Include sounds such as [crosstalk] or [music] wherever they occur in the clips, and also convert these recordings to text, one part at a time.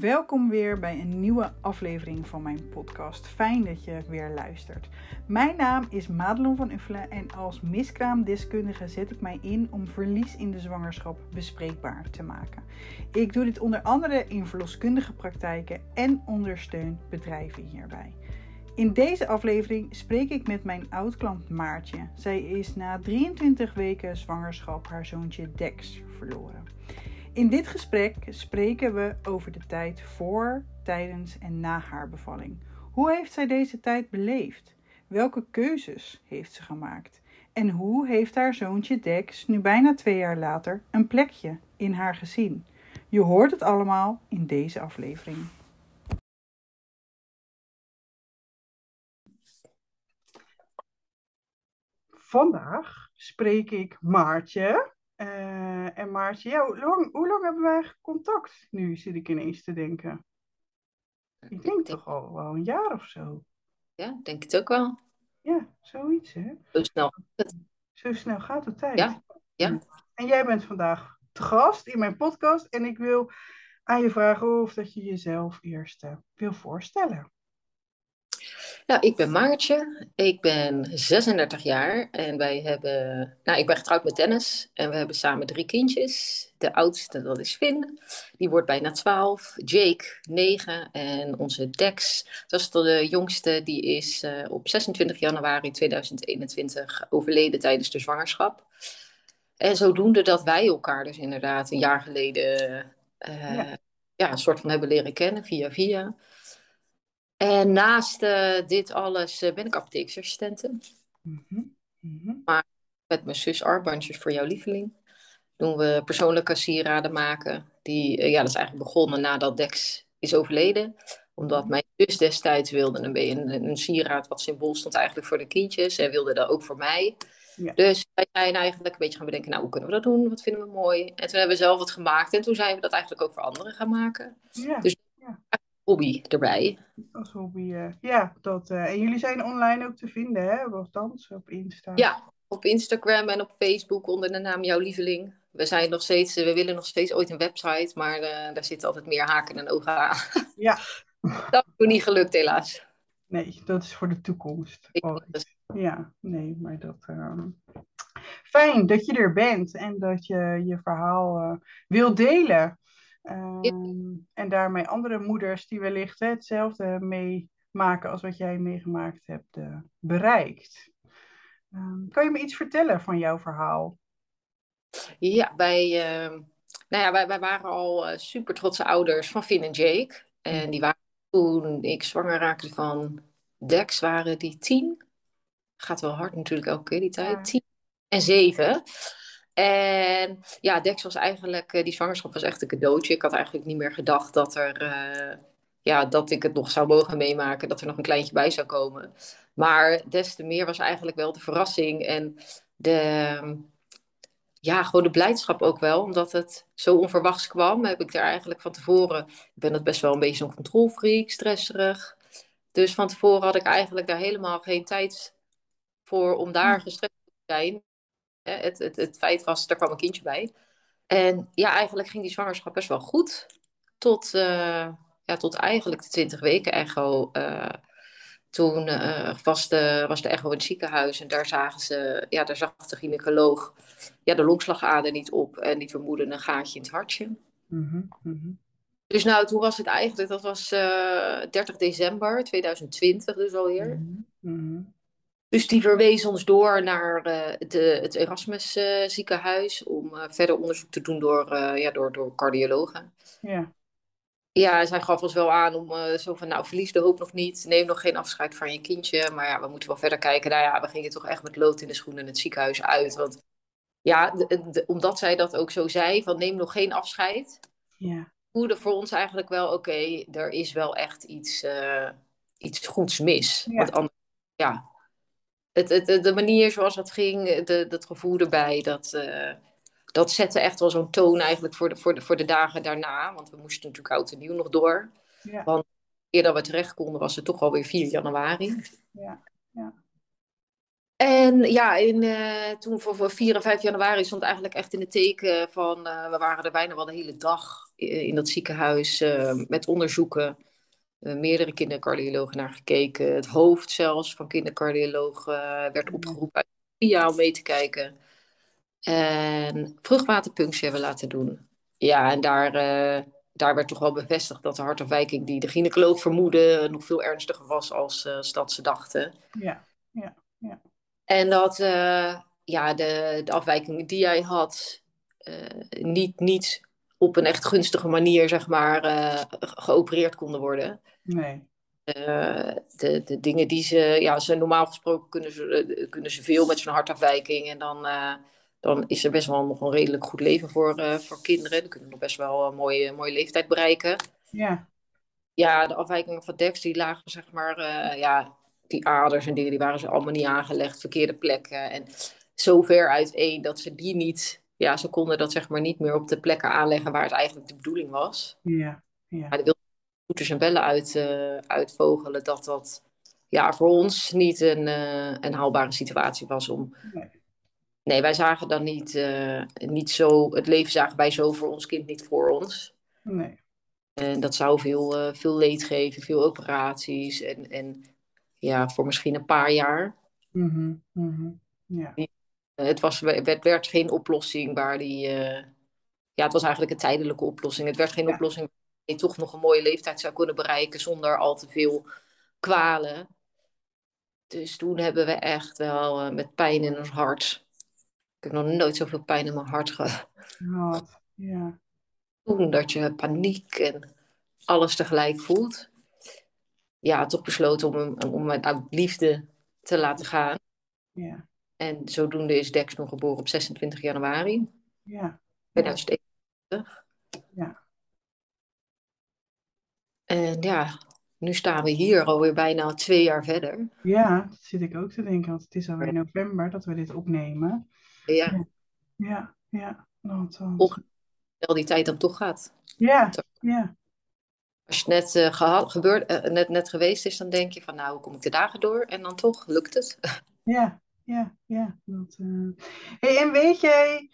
Welkom weer bij een nieuwe aflevering van mijn podcast. Fijn dat je weer luistert. Mijn naam is Madelon van Uffelen en als miskraamdeskundige zet ik mij in om verlies in de zwangerschap bespreekbaar te maken. Ik doe dit onder andere in verloskundige praktijken en ondersteun bedrijven hierbij. In deze aflevering spreek ik met mijn oud-klant Maartje. Zij is na 23 weken zwangerschap haar zoontje Dex verloren. In dit gesprek spreken we over de tijd voor, tijdens en na haar bevalling. Hoe heeft zij deze tijd beleefd? Welke keuzes heeft ze gemaakt? En hoe heeft haar zoontje Dex, nu bijna twee jaar later, een plekje in haar gezin? Je hoort het allemaal in deze aflevering. Vandaag spreek ik Maartje. Uh, en Maartje, ja, hoe, lang, hoe lang hebben wij contact nu, zit ik ineens te denken. Ik denk, toch al wel een jaar of zo. Ja, denk het ook wel. Ja, zoiets hè. Zo snel gaat het. Zo snel gaat de tijd. Ja, ja. En jij bent vandaag te gast in mijn podcast en ik wil aan je vragen of dat je jezelf eerst uh, wil voorstellen. Nou, ik ben Maartje, ik ben 36 jaar en wij hebben, nou, ik ben getrouwd met Dennis en we hebben samen drie kindjes. De oudste, dat is Finn, die wordt bijna 12, Jake 9 en onze Dex, dat is de jongste, die is uh, op 26 januari 2021 overleden tijdens de zwangerschap. En zodoende dat wij elkaar dus inderdaad een jaar geleden uh, ja. ja. een soort van hebben leren kennen via via. En naast uh, dit alles uh, ben ik apotheeksassistente. Mm -hmm. Maar met mijn zus Arbandjes voor jouw lieveling doen we persoonlijke sieraden maken. Die, uh, ja, dat is eigenlijk begonnen nadat Dex is overleden. Omdat mijn zus destijds wilde een, een, een sieraad wat symbool stond eigenlijk voor de kindjes. En wilde dat ook voor mij. Ja. Dus wij zijn eigenlijk een beetje gaan bedenken, nou hoe kunnen we dat doen? Wat vinden we mooi? En toen hebben we zelf wat gemaakt. En toen zijn we dat eigenlijk ook voor anderen gaan maken. Ja. Dus ja hobby erbij. Als hobby, uh, ja. Dat, uh, en jullie zijn online ook te vinden, hè? Althans, op Insta. Ja, op Instagram en op Facebook onder de naam Jouw Lieveling. We zijn nog steeds, we willen nog steeds ooit een website, maar uh, daar zitten altijd meer haken en ogen aan. [laughs] Ja. [laughs] dat is niet gelukt, helaas. Nee, dat is voor de toekomst. Ja, nee, maar dat. Fijn dat je er bent en dat je je verhaal wil delen. Um, en daarmee andere moeders die wellicht hè, hetzelfde meemaken als wat jij meegemaakt hebt, uh, bereikt. Um, kan je me iets vertellen van jouw verhaal? Ja, wij, uh, nou ja, wij, wij waren al uh, super trotse ouders van Finn en Jake. En die waren toen ik zwanger raakte van Dex, waren die tien. Gaat wel hard natuurlijk elke keer die tijd. Ja. Tien en zeven. En ja, Dex was eigenlijk, die zwangerschap was echt een cadeautje. Ik had eigenlijk niet meer gedacht dat er, uh, ja, dat ik het nog zou mogen meemaken, dat er nog een kleintje bij zou komen. Maar des te meer was eigenlijk wel de verrassing en de, ja, gewoon de blijdschap ook wel. Omdat het zo onverwachts kwam, heb ik daar eigenlijk van tevoren, ik ben dat best wel een beetje zo'n controlfreak, stresserig. Dus van tevoren had ik eigenlijk daar helemaal geen tijd voor om daar gestrest te zijn. Het, het, het feit was, er kwam een kindje bij. En ja, eigenlijk ging die zwangerschap best wel goed. Tot, uh, ja, tot eigenlijk de 20 weken echo. Uh, toen uh, was, de, was de echo in het ziekenhuis en daar zagen ze, ja, daar zag de gynaecoloog ja, de longslagader niet op en die vermoeden een gaatje in het hartje. Mm -hmm. Dus nou, toen was het eigenlijk, dat was 30 december 2020 dus alweer. Mm -hmm. Dus die verwees ons door naar uh, de, het Erasmus uh, ziekenhuis om uh, verder onderzoek te doen door, ja, door, door cardiologen. Ja. Ja, zij gaf ons wel aan om zo van, nou, verlies de hoop nog niet. Neem nog geen afscheid van je kindje. Maar ja, we moeten wel verder kijken. Nou ja, we gingen toch echt met lood in de schoenen het ziekenhuis uit. Want ja, de, de, omdat zij dat ook zo zei, van neem nog geen afscheid. Ja. Voelde voor ons eigenlijk wel, oké, okay, er is wel echt iets, iets goeds mis. Ja. Want anders, ja, het, het, de manier zoals dat ging, de, dat gevoel erbij, dat, uh, dat zette echt wel zo'n toon eigenlijk voor de, voor, de, voor de dagen daarna. Want we moesten natuurlijk oud en nieuw nog door. Ja. Want eerder we terecht konden was het toch alweer 4 januari. Ja, ja. En ja, in, uh, toen voor, voor 4 en 5 januari stond eigenlijk echt in het teken van... Uh, we waren er bijna wel de hele dag in dat ziekenhuis met onderzoeken. Meerdere kindercardiologen naar gekeken. Het hoofd zelfs van kindercardioloog werd opgeroepen via om mee te kijken. En vruchtwaterpunctie hebben we laten doen. Ja, en daar, daar werd toch wel bevestigd dat de hartafwijking die de gynaecoloog vermoedde... nog veel ernstiger was als, dat ze dachten. Ja, ja, ja. En dat uh, ja, de, de afwijkingen die jij had, uh, niet, niet op een echt gunstige manier, zeg maar, uh, geopereerd konden worden. Nee. de, de dingen die ze, ja, ze normaal gesproken kunnen ze, kunnen ze veel met zo'n hartafwijking. En dan, dan is er best wel nog een redelijk goed leven voor, voor kinderen. Die kunnen nog best wel een mooie, mooie leeftijd bereiken. Ja. Ja, de afwijkingen van DEX, die lagen, zeg maar, ja, die aders en dingen, die waren ze allemaal niet aangelegd, verkeerde plekken. En zo ver uiteen dat ze die niet, ja, ze konden dat zeg maar niet meer op de plekken aanleggen waar het eigenlijk de bedoeling was. Ja, ja. Maar de wilde toeters en bellen uit, uh, uitvogelen dat dat ja, voor ons niet een, uh, een haalbare situatie was om... Nee. Nee, wij zagen dan niet, uh, niet zo, het leven zagen wij zo voor ons kind niet voor ons. Nee. En dat zou veel, veel leed geven, veel operaties. En, en ja, voor misschien een paar jaar. Mm -hmm. Ja. Het, was, het werd geen oplossing waar die. Uh, ja, het was eigenlijk een tijdelijke oplossing. Het werd geen ja. oplossing waar je toch nog een mooie leeftijd zou kunnen bereiken zonder al te veel kwalen. Dus toen hebben we echt wel uh, met pijn in ons hart. Ik heb nog nooit zoveel pijn in mijn hart gehad. ja. Toen dat je paniek en alles tegelijk voelt ja, toch besloten om, om mijn uit liefde te laten gaan. Ja. En zodoende is Dex nog geboren op 26 januari ja. 2021. Ja. En ja, nu staan we hier alweer bijna twee jaar verder. Ja, dat zit ik ook te denken, want het is alweer november dat we dit opnemen. Ja. Ja, ja. Want, want... Wel die tijd dan toch gaat. Ja, ja als het net, uh, gehad, gebeurd, uh, net, net geweest is, dan denk je van nou, hoe kom ik de dagen door? En dan toch lukt het. Ja, ja, ja. Dat, uh... hey, en weet jij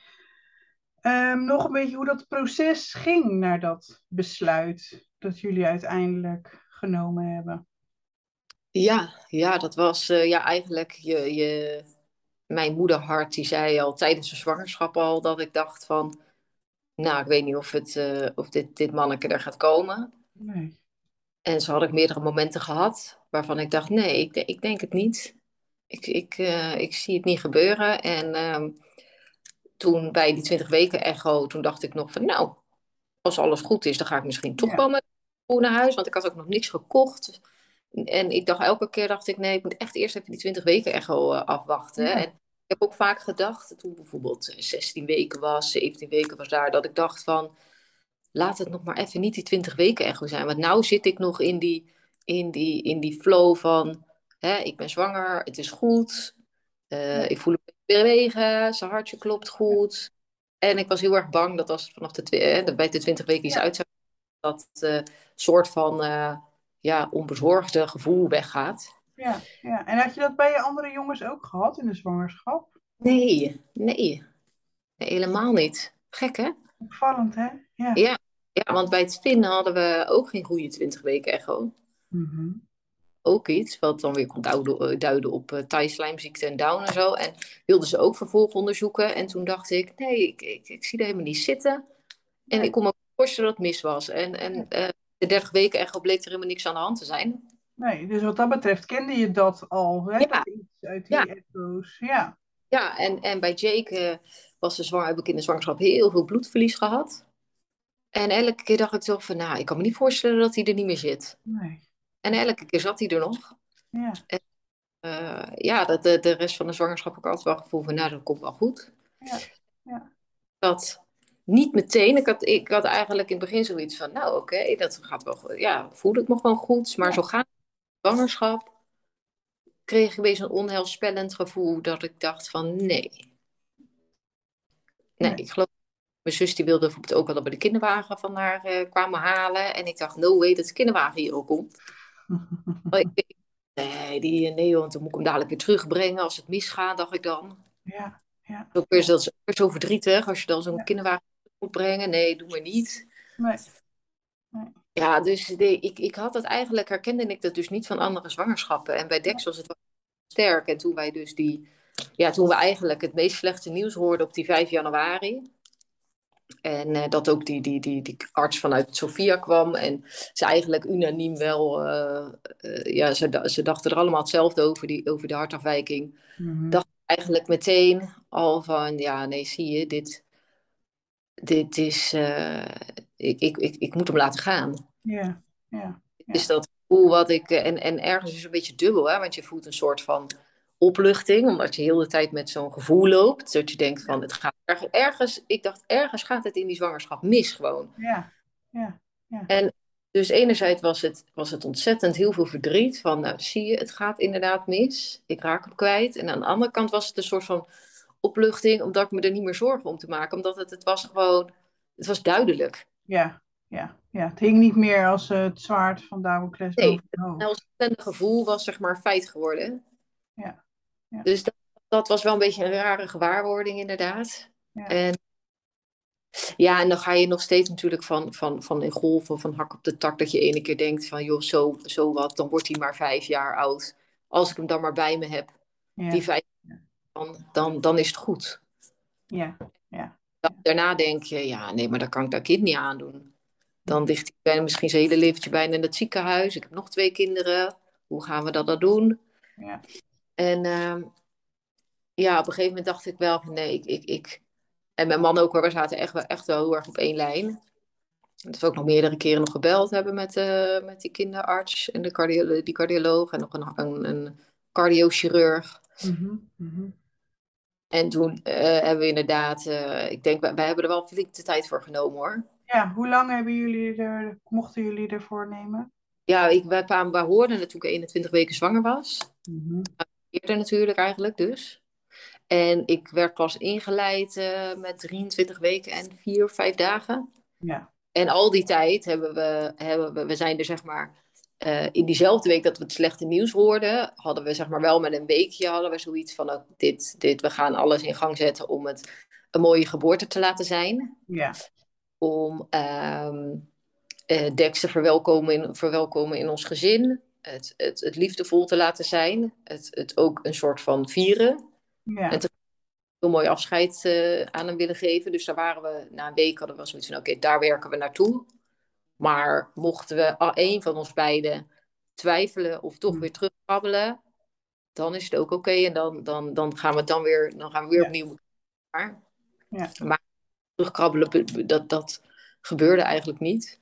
um, nog een beetje hoe dat proces ging naar dat besluit dat jullie uiteindelijk genomen hebben? Ja, ja dat was ja, eigenlijk je, je, mijn moederhart, die zei al tijdens de zwangerschap al dat ik dacht van, nou, ik weet niet of, het, of dit, dit manneke er gaat komen. Nee. En zo had ik meerdere momenten gehad waarvan ik dacht, nee, ik, ik denk het niet. Ik, ik, uh, ik zie het niet gebeuren. En uh, toen bij die 20 weken echo, toen dacht ik nog van, nou, als alles goed is, dan ga ik misschien toch ja. wel met naar huis. Want ik had ook nog niks gekocht. En ik dacht elke keer, dacht ik, nee, ik moet echt eerst even die 20 weken echo uh, afwachten. Ja. En ik heb ook vaak gedacht, toen bijvoorbeeld 16 weken was, 17 weken was daar, dat ik dacht van laat het nog maar even niet die 20 weken echo zijn. Want nou zit ik nog in die, in die, in die flow van, hè, ik ben zwanger, het is goed. Uh, ik voel me bewegen, zijn hartje klopt goed. En ik was heel erg bang dat als het vanaf de, hè, bij de 20 weken iets ja. uit zou dat uh, soort van uh, ja, onbezorgde gevoel weggaat. Ja, ja, en had je dat bij je andere jongens ook gehad in de zwangerschap? Nee, nee. nee helemaal niet. Gek hè? Opvallend hè? Ja. ja. Ja, want bij het spinnen hadden we ook geen goede 20 weken echo. Mm -hmm. Ook iets wat dan weer kon duiden, duiden op uh, thaislijmziekte en down en zo. En wilden ze ook vervolgonderzoeken. En toen dacht ik, nee, ik, ik, ik zie er helemaal niet zitten. En nee. ik kon me voorstellen dat het mis was. En, en uh, de 30 weken echo bleek er helemaal niks aan de hand te zijn. Nee, dus wat dat betreft kende je dat al, hè? Ja. Iets uit die Ja. echo's. Ja. Ja, en, en bij Jake uh, was de zwang, heb ik in de zwangerschap heel veel bloedverlies gehad. En elke keer dacht ik toch van, nou, ik kan me niet voorstellen dat hij er niet meer zit. Nee. En elke keer zat hij er nog. Ja. En, uh, ja, dat, de, de rest van de zwangerschap heb ik altijd wel gevoel van, nou, dat komt wel goed. Ja. ja. Dat niet meteen. Ik had, ik had eigenlijk in het begin zoiets van, nou, oké, okay, dat gaat wel goed. Ja, voelde ik me gewoon goed. Maar Ja. zo gaat zwangerschap. Kreeg ik weer zo'n onheilspellend gevoel dat ik dacht van, nee. Nee, ik geloof mijn zus die wilde bijvoorbeeld ook wel dat we de kinderwagen van haar eh, kwamen halen. En ik dacht, no way dat de kinderwagen hier ook komt. Ik, Nee, die, nee, want dan moet ik hem dadelijk weer terugbrengen als het misgaat, dacht ik dan. Ja, ja. Ook weer, dat is ook zo verdrietig als je dan zo'n Ja. kinderwagen moet brengen. Nee, doe maar niet. Nee. Ja, dus nee, ik, ik had dat eigenlijk, herkende ik dat dus niet van andere zwangerschappen. En bij Dex was het wel sterk. En toen wij dus die, ja, toen we eigenlijk het meest slechte nieuws hoorden op die 5 januari. En eh, dat ook die, die, die, die arts vanuit Sofia kwam. En ze eigenlijk unaniem wel, eh, eh, ja, ze, ze dachten er allemaal hetzelfde over, die, over de hartafwijking. Mhm. dacht eigenlijk meteen al van, ja, nee, zie je, dit, dit is, ik, ik, ik, ik moet hem laten gaan. Ja, ja. Is dat gevoel wat ik, en, en ergens is het een beetje dubbel, hè, want je voelt een soort van opluchting, omdat je heel de tijd met zo'n gevoel loopt, dat je denkt van, het gaat ergens, ergens, ik dacht, ergens gaat het in die zwangerschap mis gewoon. Ja, ja, Dus enerzijds was het, was het ontzettend heel veel verdriet. Van, nou, zie je, het gaat inderdaad mis. Ik raak hem kwijt. En aan de andere kant was het een soort van opluchting, omdat ik me er niet meer zorgen om te maken. Omdat het, het was gewoon, het was duidelijk. ja, ja, ja. Het hing niet meer als eh, het zwaard van Damocles Nee. En het gevoel was zeg maar feit geworden. Ja, ja. Dus dat, dat was wel een beetje een rare gewaarwording inderdaad. Ja. En ja, en dan ga je nog steeds natuurlijk van, van, van in golven, van hak op de tak, dat je ene keer denkt van, joh, zo, zo wat, dan wordt hij maar vijf jaar oud. Als ik hem dan maar bij me heb, Ja, die vijf dan, dan, dan is het goed. ja, Dan- Daarna denk je, ja, nee, maar dat kan ik dat kind niet aandoen. Dan ligt hij bijna, misschien zijn hele leventje bijna in het ziekenhuis. Ik heb nog twee kinderen. Hoe gaan we dat dan doen? ja, En ehm, ja, op een gegeven moment dacht ik wel van nee, ik, ik, ik... En mijn man ook hoor, we zaten echt wel, echt wel heel erg op één lijn. Dat we ook nog meerdere keren nog gebeld hebben met, eh, met die kinderarts en de cardio die cardioloog en nog een, een, een cardiochirurg. Mhm. En toen eh, hebben we inderdaad, eh, ik denk, wij, wij hebben er wel flink de tijd voor genomen hoor. Ja, hoe lang hebben jullie er, mochten jullie ervoor nemen? Ja, ik, wij, kwamen, wij hoorden het toen ik 21 weken zwanger was. Mhm. Eerder natuurlijk eigenlijk dus. En ik werd pas ingeleid eh, met 23 weken en 4 of 5 dagen. Ja, En al die tijd hebben we, hebben we, we zijn er zeg maar, eh, in diezelfde week dat we het slechte nieuws hoorden, hadden we zeg maar wel met een weekje hadden we zoiets van, oh, dit, dit, we gaan alles in gang zetten om het een mooie geboorte te laten zijn. ja, Om ehm eh, Dex te verwelkomen in, verwelkomen in ons gezin. Het, het, het liefdevol te laten zijn. Het, het ook een soort van vieren ja, En heel mooi afscheid eh, aan hem willen geven. Dus daar waren we, na een week hadden we zoiets van, oké, daar werken we naartoe. Maar mochten we al één van ons beiden twijfelen of toch Hmm. weer terugkrabbelen, dan is het ook oké. En dan, dan, dan gaan we dan weer, dan gaan we weer Ja. opnieuw. Ja. Maar terugkrabbelen, be- be- dat, dat gebeurde eigenlijk niet.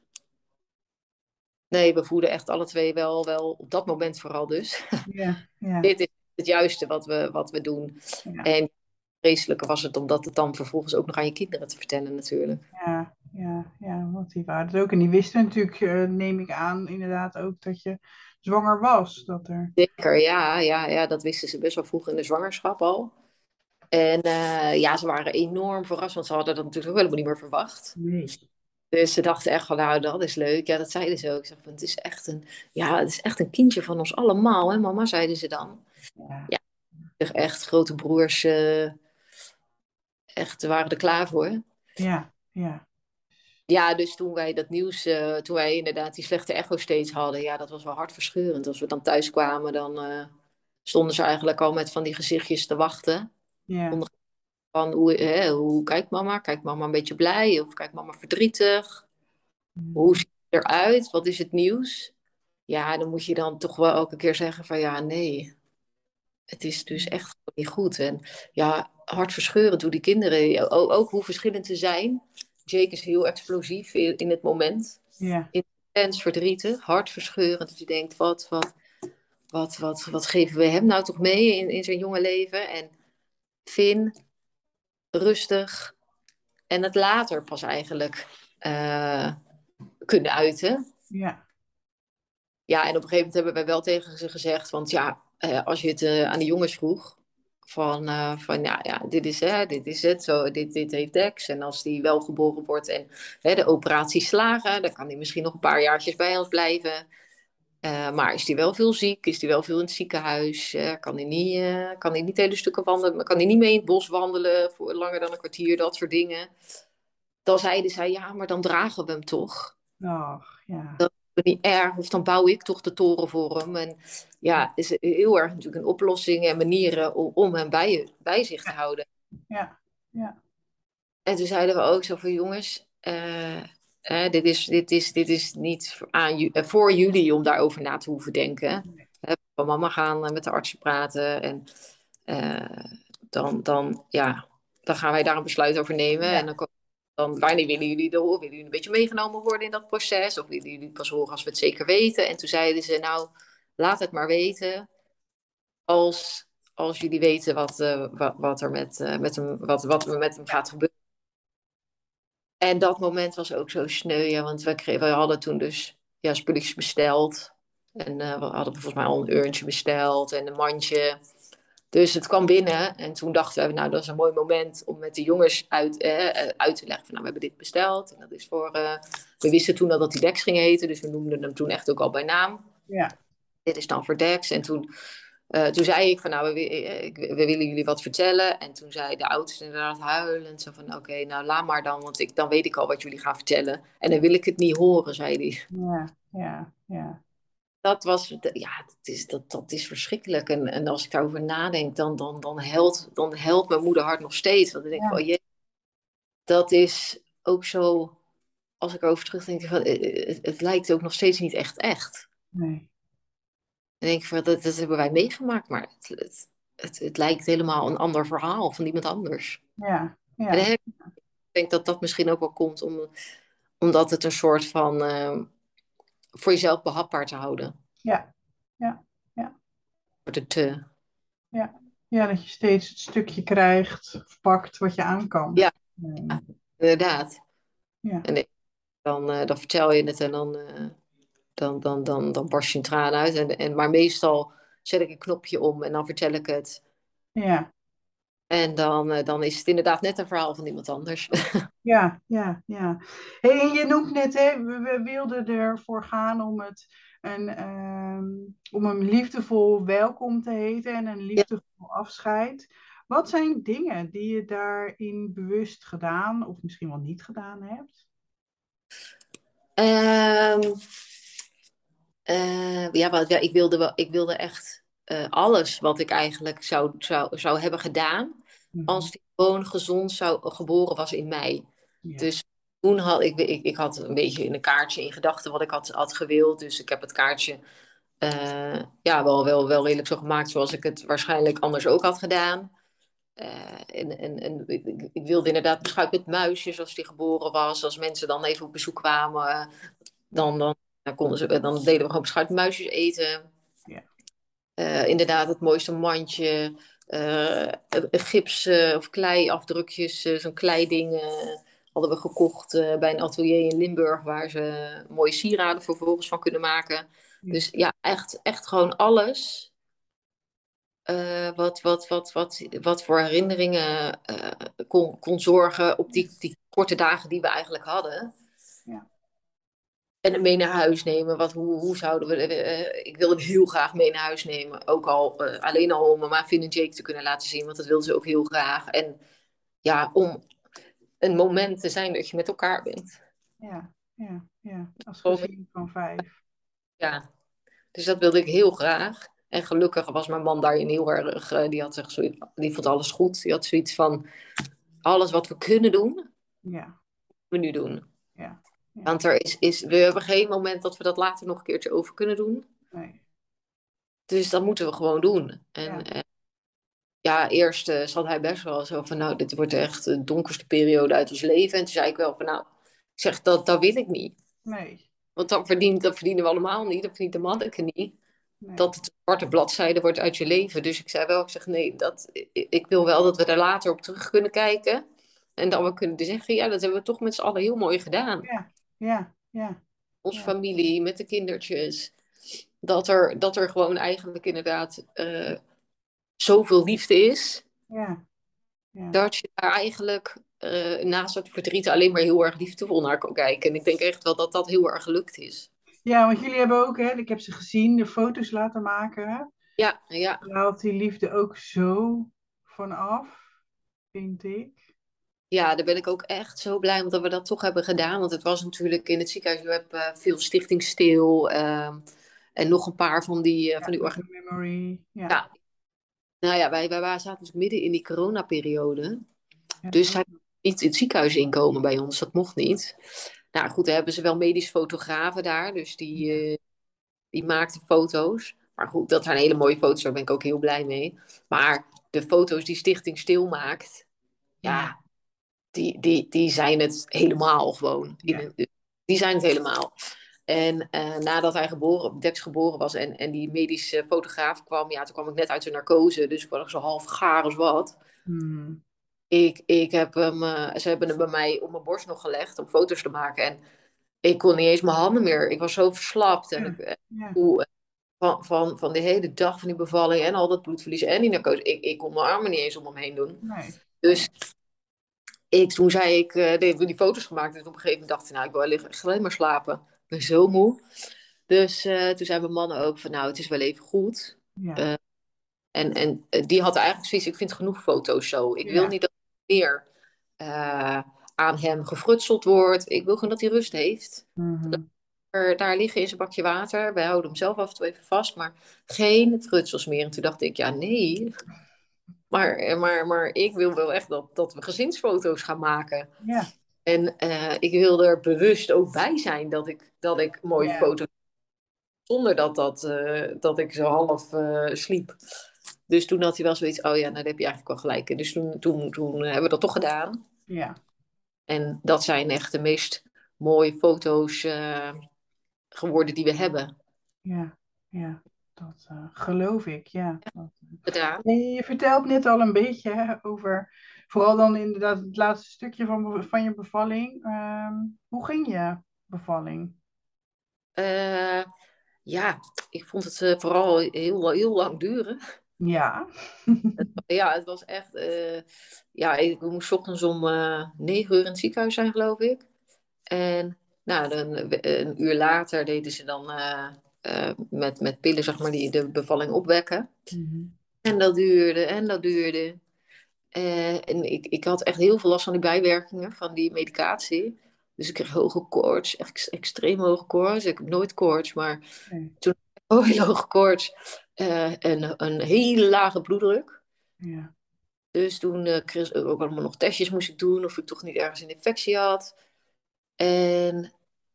Nee, we voelden echt alle twee wel, wel op dat moment vooral dus. [laughs] ja, ja, Dit is het juiste wat we, wat we doen. Ja. En vreselijker was het omdat het dan vervolgens ook nog aan je kinderen te vertellen natuurlijk. ja, ja, ja, want die waren het ook. En die wisten natuurlijk, eh, neem ik aan, inderdaad ook dat je zwanger was. Dat er... Zeker, ja, ja, ja, dat wisten ze best wel vroeg in de zwangerschap al. En eh, ja, ze waren enorm verrast, want ze hadden dat natuurlijk ook helemaal niet meer verwacht. Nee. Dus ze dachten echt van, nou, dat is leuk. Ja, dat zeiden ze ook. Ik zeg, van, het is echt een, ja, het is echt een kindje van ons allemaal, hè, mama, zeiden ze dan. Ja, zeg, Echt, grote broers, eh, echt, waren er klaar voor. ja, ja, Ja, dus toen wij dat nieuws, eh, toen wij inderdaad die slechte echo steeds hadden, ja, dat was wel hartverscheurend. Als we dan thuis kwamen, dan eh, stonden ze eigenlijk al met van die gezichtjes te wachten. ja, Van hoe, hè, hoe kijkt mama? Kijkt mama een beetje blij? Of kijkt mama verdrietig? Hoe ziet het eruit? Wat is het nieuws? Ja, dan moet je dan toch wel elke keer zeggen van ja, nee. Het is dus echt gewoon niet goed. En ja, hartverscheurend hoe die kinderen, ook, ook hoe verschillend ze zijn. Jake is heel explosief in, in het moment. ja, intens verdrietig, hartverscheurend. Dat je denkt, wat, wat, wat, wat, wat geven we hem nou toch mee in, in zijn jonge leven? En Finn, rustig. En het later pas eigenlijk eh, kunnen uiten. ja, Ja, en op een gegeven moment hebben wij wel tegen ze gezegd, want ja, eh, als je het eh, aan de jongens vroeg, van, van ja, ja, dit is, hè, dit is het, zo, dit, dit heeft Dex. En als die wel geboren wordt en hè, de operatie slagen, dan kan hij misschien nog een paar jaartjes bij ons blijven. Uh, maar is hij wel veel ziek? Is hij wel veel in het ziekenhuis? Uh, kan, hij niet, uh, kan hij niet hele stukken wandelen? Kan hij niet mee in het bos wandelen voor langer dan een kwartier? Dat soort dingen. Dan zeiden zij, ja, maar dan dragen we hem toch. Och, ja. Dat is niet erg. Of dan bouw ik toch de toren voor hem. En ja, is heel erg natuurlijk een oplossing en manieren om, om hem bij, bij zich te houden. Ja, ja. En toen zeiden we ook zo van, jongens... Dit, is, dit, is, dit is niet aan, uh, voor jullie om daarover na te hoeven denken. Van mama gaan met de artsen praten en uh, dan, dan, ja, dan gaan wij daar een besluit over nemen. Ja. En dan, dan, wanneer willen jullie er Willen jullie een beetje meegenomen worden in dat proces? Of willen jullie pas horen als we het zeker weten? En toen zeiden ze, nou, laat het maar weten als, als jullie weten wat, wat, wat, er met, met hem, wat, wat er met hem gaat gebeuren. En dat moment was ook zo sneu, ja, want we, kregen, we hadden toen dus ja, spulletjes besteld. En uh, we hadden volgens mij al een urntje besteld en een mandje. Dus het kwam binnen en toen dachten we, nou dat is een mooi moment om met de jongens uit, eh, uit te leggen van, nou we hebben dit besteld. En dat is voor, uh, we wisten toen al dat die Dex ging heten, dus we noemden hem toen echt ook al bij naam. Ja. Dit is dan voor Dex. En toen uh, toen zei ik van nou, we, we, willen jullie wat vertellen. En toen zei de oudste inderdaad huilend zo van oké, nou laat maar dan, want ik, dan weet ik al wat jullie gaan vertellen. En dan wil ik het niet horen, zei hij. Ja, ja, ja. Dat was, ja, dat is, dat, dat is verschrikkelijk. En, en als ik daarover nadenk, dan, dan, dan, helpt, dan helpt mijn moeder hart nog steeds. Want dan denk ik ja. van, je, dat is ook zo, als ik over terugdenk, van, het, het lijkt ook nog steeds niet echt echt. Nee. En denk ik van, dat, dat hebben wij meegemaakt, maar het, het, het, het, lijkt helemaal een ander verhaal van iemand anders. Ja, ja. En ik denk dat dat misschien ook wel komt om, omdat het een soort van uh, voor jezelf behapbaar te houden. Ja, ja, ja. Het te... Ja. ja, dat je steeds het stukje krijgt of pakt wat je aan kan. Ja, ja inderdaad. Ja. En dan, uh, dan vertel je het en dan... Uh, dan, dan, dan, dan barst je een traan uit. En, en, maar meestal zet ik een knopje om en dan vertel ik het. Ja. En dan, uh, dan is het inderdaad net een verhaal van iemand anders. [laughs] ja, ja, ja. Hey, en je noemt net, hè, we, we wilden ervoor gaan om het een, um, om een liefdevol welkom te heten en een liefdevol ja. afscheid. Wat zijn dingen die je daarin bewust gedaan of misschien wel niet gedaan hebt? Um, uh, ja, wat, ja, ik, wilde, ik wilde echt uh, alles wat ik eigenlijk zou, zou, zou hebben gedaan. Mm. Als hij gewoon gezond zou, geboren was in mei. Ja. Dus toen had ik, ik, ik had een beetje in een kaartje in gedachten wat ik had, had gewild. Dus ik heb het kaartje uh, ja, wel, wel, wel redelijk zo gemaakt zoals ik het waarschijnlijk anders ook had gedaan. en en, en ik, ik, wilde inderdaad beschuit met muisjes als die geboren was. Als mensen dan even op bezoek kwamen, dan, dan dan, konden ze, dan deden we gewoon beschuit muisjes eten. Ja. Uh, inderdaad, het mooiste mandje. Uh, gips uh, of kleiafdrukjes, zo'n kleiding hadden we gekocht bij een atelier in Limburg, waar ze mooie sieraden vervolgens van kunnen maken. Ja. Dus ja, echt, echt gewoon alles. wat, wat, wat, wat, wat voor herinneringen kon, kon zorgen op die, die korte dagen die we eigenlijk hadden. En hem mee naar huis nemen. Wat, hoe, hoe zouden we. Uh, ik wilde hem heel graag mee naar huis nemen. Ook al uh, alleen al om mama Finn en Jake te kunnen laten zien. Want dat wilde ze ook heel graag. En ja, om een moment te zijn dat je met elkaar bent. Ja, ja, ja. Als gezin van vijf. Ja, dus dat wilde ik heel graag. En gelukkig was mijn man daarin heel erg. Uh, die, had zich die vond alles goed. Die had zoiets van: alles wat we kunnen doen, ja. we nu doen. Ja. Want er is, is, we hebben geen moment dat we dat later nog een keertje over kunnen doen. Nee. Dus dat moeten we gewoon doen. En Ja. ja, ja eerst uh, zat hij best wel zo van, nou, dit wordt echt de donkerste periode uit ons leven. En toen zei ik wel van, nou, ik zeg, dat, dat wil ik niet. Nee. Want dat, verdient, dat verdienen we allemaal niet, dat verdient de manneke niet. nee. Dat het een zwarte bladzijde wordt uit je leven. Dus ik zei wel, ik zeg, nee, dat, ik, ik wil wel dat we daar later op terug kunnen kijken. En dan we kunnen zeggen, ja, dat hebben we toch met z'n allen heel mooi gedaan. Ja, ja, ja. Onze Ja. familie, met de kindertjes. Dat er, dat er gewoon eigenlijk inderdaad eh, zoveel liefde is. Ja. Ja. Dat je daar eigenlijk eh, naast het verdriet alleen maar heel erg liefdevol naar kan kijken. En ik denk echt wel dat dat heel erg gelukt is. Ja, want jullie hebben ook, hè, ik heb ze gezien, de foto's laten maken. Ja, ja. Daar haalt die liefde ook zo vanaf, vind ik. Ja, daar ben ik ook echt zo blij omdat we dat toch hebben gedaan. Want het was natuurlijk in het ziekenhuis, je hebt uh, veel Stichting Stil uh, en nog een paar van die, uh, van die organisaties. Memory, ja. ja. Nou ja, wij, wij waren, zaten dus midden in die coronaperiode. Ja. Dus zij niet het ziekenhuis inkomen bij ons, dat mocht niet. Nou goed, hebben ze wel medisch fotografen daar, dus die, uh, die maakten foto's. Maar goed, dat zijn hele mooie foto's, daar ben ik ook heel blij mee. Maar de foto's die Stichting Stil maakt, ja, die, die, die zijn het helemaal gewoon. Ja. Die zijn het helemaal. En uh, nadat hij geboren, Dex geboren was en, en die medische fotograaf kwam, ja, toen kwam ik net uit zijn narcose, dus ik was nog zo half gaar als wat. Hmm. Ik, ik heb hem, uh, ze hebben hem bij mij op mijn borst nog gelegd om foto's te maken. En ik kon niet eens mijn handen meer. Ik was zo verslapt. En ja. ik, Ja. hoe, van, van, van de hele dag van die bevalling en al dat bloedverlies en die narcose. Ik, ik kon mijn armen niet eens om hem heen doen. Nee. Dus ik, toen zei ik, uh, die, die foto's gemaakt. En op een gegeven moment dacht ik, nou, ik wil echt alleen maar slapen. Ik ben zo moe. Dus uh, toen zei mijn man ook van, nou, het is wel even goed. Ja. Uh, en, en die had eigenlijk zoiets, ik vind genoeg foto's zo. Ik Ja. wil niet dat er meer aan hem gefrutseld wordt. Ik wil gewoon dat hij rust heeft. Mhm. Er, daar liggen in zijn bakje water. Wij houden hem zelf af en toe even vast, maar geen frutsels meer. En toen dacht ik, ja, nee. Maar, maar, maar ik wil wel echt dat, dat we gezinsfoto's gaan maken. Ja. En uh, ik wil er bewust ook bij zijn dat ik, dat ik mooie Ja. foto's. Zonder dat, dat, uh, dat ik zo half uh, sliep. Dus toen had hij wel zoiets, oh ja, nou, daar heb je eigenlijk wel gelijk. Dus toen, toen, toen hebben we dat toch gedaan. Ja. En dat zijn echt de meest mooie foto's geworden die we hebben Ja. Ja. Dat uh, geloof ik, ja. Gedaan. En je vertelt net al een beetje hè, over, vooral dan inderdaad het laatste stukje van, van je bevalling. Um, hoe ging je bevalling? Uh, ja, ik vond het uh, vooral heel, heel lang duren. Ja. [laughs] ja, het was echt. Ja, ik moest ochtends om negen uur in het ziekenhuis zijn, geloof ik. En nou, dan, een uur later deden ze dan uh, met, met pillen, zeg maar, die de bevalling opwekken. Mm-hmm. En dat duurde en dat duurde. en ik, ik had echt heel veel last van die bijwerkingen van die medicatie. Dus ik kreeg hoge koorts, echt extreem hoge koorts. Ik heb nooit koorts, maar Nee. toen [laughs] oh, heel hoge koorts uh, en een hele lage bloeddruk. Ja. Dus toen uh, kreeg ik ook allemaal nog testjes moest ik doen of ik toch niet ergens een infectie had. En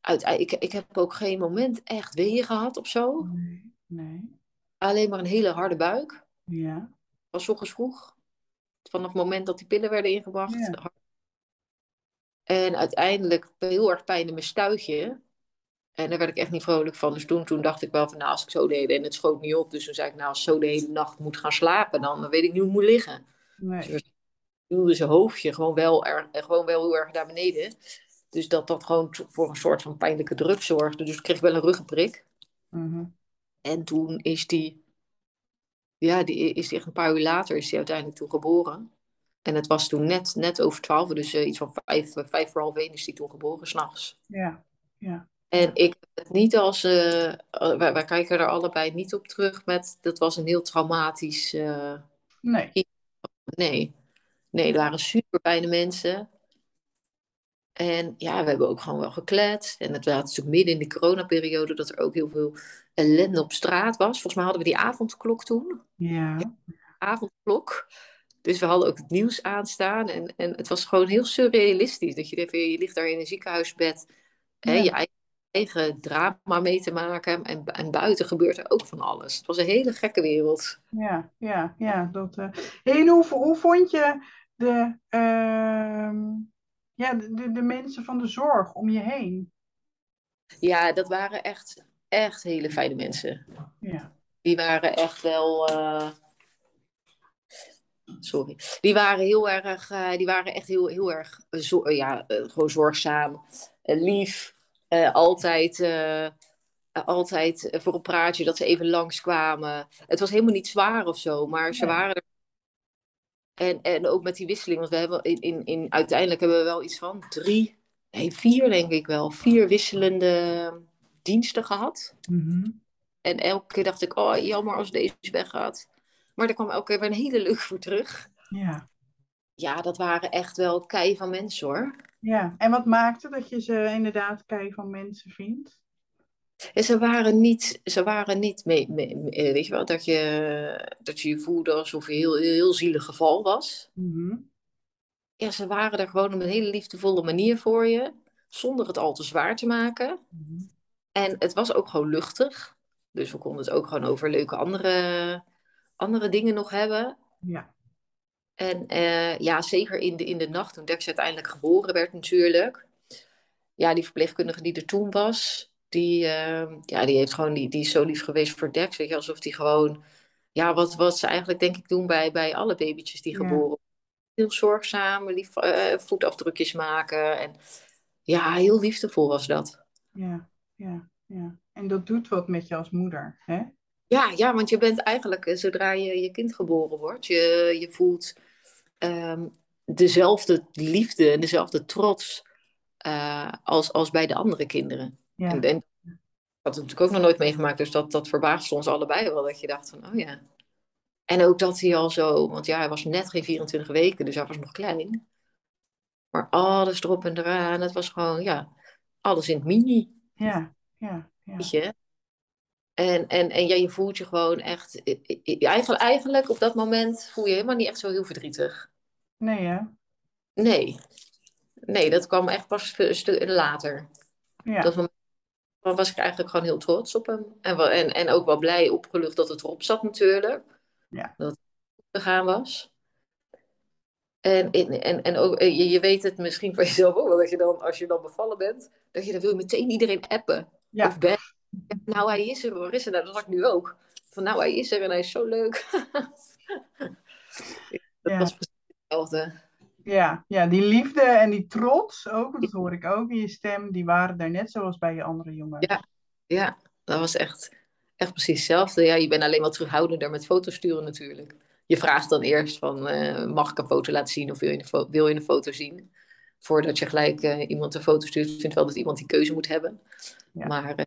uiteindelijk, ik, ik heb ook geen moment echt weeën gehad of zo. Nee. nee. Alleen maar een hele harde buik. Ja. Was ochtends vroeg. Vanaf het moment dat die pillen werden ingebracht. Ja. En uiteindelijk heel erg pijn in mijn stuitje. En daar werd ik echt niet vrolijk van. Dus toen, toen dacht ik wel van, nou, als ik zo deed en het schoot niet op. Dus toen zei ik, nou, als ik zo de hele nacht moet gaan slapen, dan weet ik niet hoe ik moet liggen. Nee. Dus duwde zijn hoofdje gewoon wel, er, gewoon wel heel erg naar beneden. Dus dat dat gewoon voor een soort van pijnlijke druk zorgde. Dus ik kreeg wel een ruggenprik. Mm-hmm. En toen is die, ja, die is die echt een paar uur later is die uiteindelijk toen geboren. En het was toen net, net over twaalf, dus uh, iets van vijf, vijf voor half één is die toen geboren, s'nachts. Ja, ja. En ik het niet als, uh, wij, wij, kijken er allebei niet op terug met, dat was een heel traumatisch. Nee. Nee, nee, er waren super fijne mensen. En ja, we hebben ook gewoon wel gekletst. En het was natuurlijk midden in de coronaperiode dat er ook heel veel ellende op straat was. Volgens mij hadden we die avondklok toen. Ja. ja avondklok. Dus we hadden ook het nieuws aanstaan. En, en het was gewoon heel surrealistisch. Dat je denkt, je ligt daar in een ziekenhuisbed. Ja. Hè, je eigen, eigen drama mee te maken. En, en buiten gebeurt er ook van alles. Het was een hele gekke wereld. Ja, ja, ja. Dat, uh... hey, hoe, hoe vond je de, uh, ja, de, de mensen van de zorg om je heen? Ja, dat waren echt, echt hele fijne mensen. Ja. Die waren echt wel... Uh sorry. Die waren heel erg, uh, die waren echt heel, heel erg, zo, ja, uh, gewoon zorgzaam, lief, altijd, altijd voor een praatje dat ze even langskwamen. Het was helemaal niet zwaar of zo, maar ze waren er. En, en ook met die wisseling, want we hebben in, in, in, uiteindelijk hebben we wel iets van drie, nee, vier denk ik wel, vier wisselende diensten gehad. Mhm. En elke keer dacht ik, oh jammer als deze weggaat. Maar er kwam elke keer weer een hele leuke voor terug. Ja. Ja, dat waren echt wel kei van mensen hoor. ja. En wat maakte dat je ze inderdaad kei van mensen vindt? En ze waren niet, ze waren niet mee, mee- mee- weet je wel, dat je, dat je je voelde alsof je heel, heel, heel zielig geval was. Mhm. Ja, ze waren er gewoon op een hele liefdevolle manier voor je, zonder het al te zwaar te maken. Mhm. En het was ook gewoon luchtig. Dus we konden het ook gewoon over leuke andere, andere dingen nog hebben. Ja. En eh, ja, zeker in de, in de nacht, toen Dex uiteindelijk geboren werd natuurlijk. Ja, die verpleegkundige die er toen was, die, eh, ja, die, heeft gewoon, die, die is zo lief geweest voor Dex. Weet je, alsof die gewoon, ja, wat, wat ze eigenlijk denk ik doen bij, bij alle babytjes die geboren worden. Heel zorgzaam, lief, eh, voetafdrukjes maken. En ja, heel liefdevol was dat. Ja. Ja. Ja. En dat doet wat met je als moeder, hè? Ja, ja, want je bent eigenlijk, eh, zodra je, je kind geboren wordt, je, je voelt ehm, dezelfde liefde en dezelfde trots eh, als, als bij de andere kinderen. Ja. En, en ik had het natuurlijk ook nog nooit meegemaakt, dus dat, dat verbaasde ons allebei wel, dat je dacht van, oh ja. En ook dat hij al zo, want ja, hij was net geen 24 weken, dus hij was nog klein. Maar alles erop en eraan, het was gewoon, ja, alles in het mini. Ja. Ja. Ja. Weet je? En, en, en ja, je voelt je gewoon echt. Eigenlijk, eigenlijk op dat moment voel je helemaal niet echt zo heel verdrietig. Nee, hè? Nee. Nee, dat kwam echt pas een stuk later. Ja. Dat moment was ik eigenlijk gewoon heel trots op hem. En, wel, en, en ook wel blij opgelucht dat het erop zat natuurlijk. Ja. Dat het gegaan was. En, en, en, ook, eh, je, je weet het misschien van jezelf ook wel, dat je dan, als je dan bevallen bent, dat je dan wil meteen iedereen appen. Ja. Of bellen. Nou, hij is er, waar is hij? Nou, dat had ik nu ook. Van nou, hij is er en hij is zo leuk. [laughs] dat Ja. was precies hetzelfde. Ja, ja, die liefde en die trots ook, dat hoor ik ook in je stem, die waren daar net zoals bij je andere jongens. Ja. Ja, dat was echt, echt precies hetzelfde. Ja, je bent alleen wat terughoudender met foto's sturen natuurlijk. Je vraagt dan eerst van, eh, mag ik een foto laten zien of wil je een, wil je een foto zien? Voordat je gelijk eh, iemand een foto stuurt. Ik vind wel dat iemand die keuze moet hebben. Ja. Maar eh,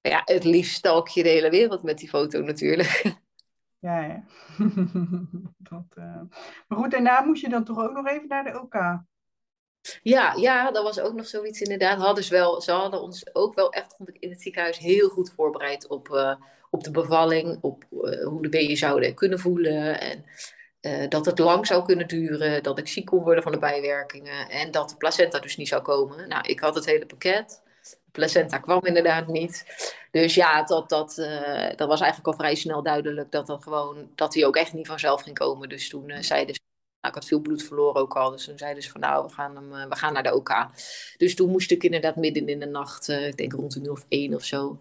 ja, het liefst stalk je de hele wereld met die foto natuurlijk. [laughs] Ja, ja. [laughs] Dat, eh, Maar goed, daarna moest je dan toch ook nog even naar de OK. Ja, ja, dat was ook nog zoiets inderdaad. Hadden ze, wel, ze hadden ons ook wel echt, vond ik, in het ziekenhuis heel goed voorbereid op, eh, op de bevalling. Op eh, hoe de baby zouden kunnen voelen. En dat het lang zou kunnen duren. Dat ik ziek kon worden van de bijwerkingen. En dat de placenta dus niet zou komen. Nou, ik had het hele pakket. De placenta kwam inderdaad niet. Dus ja, dat, dat, eh, dat was eigenlijk al vrij snel duidelijk dat, dat, gewoon, dat die ook echt niet vanzelf ging komen. Dus toen eh, zeiden ze nou, ik had veel bloed verloren ook al. Dus toen zeiden ze van nou, we gaan, hem, eh, we gaan naar de OK. Dus toen moest ik inderdaad midden in de nacht, ik denk rond een uur of één of zo,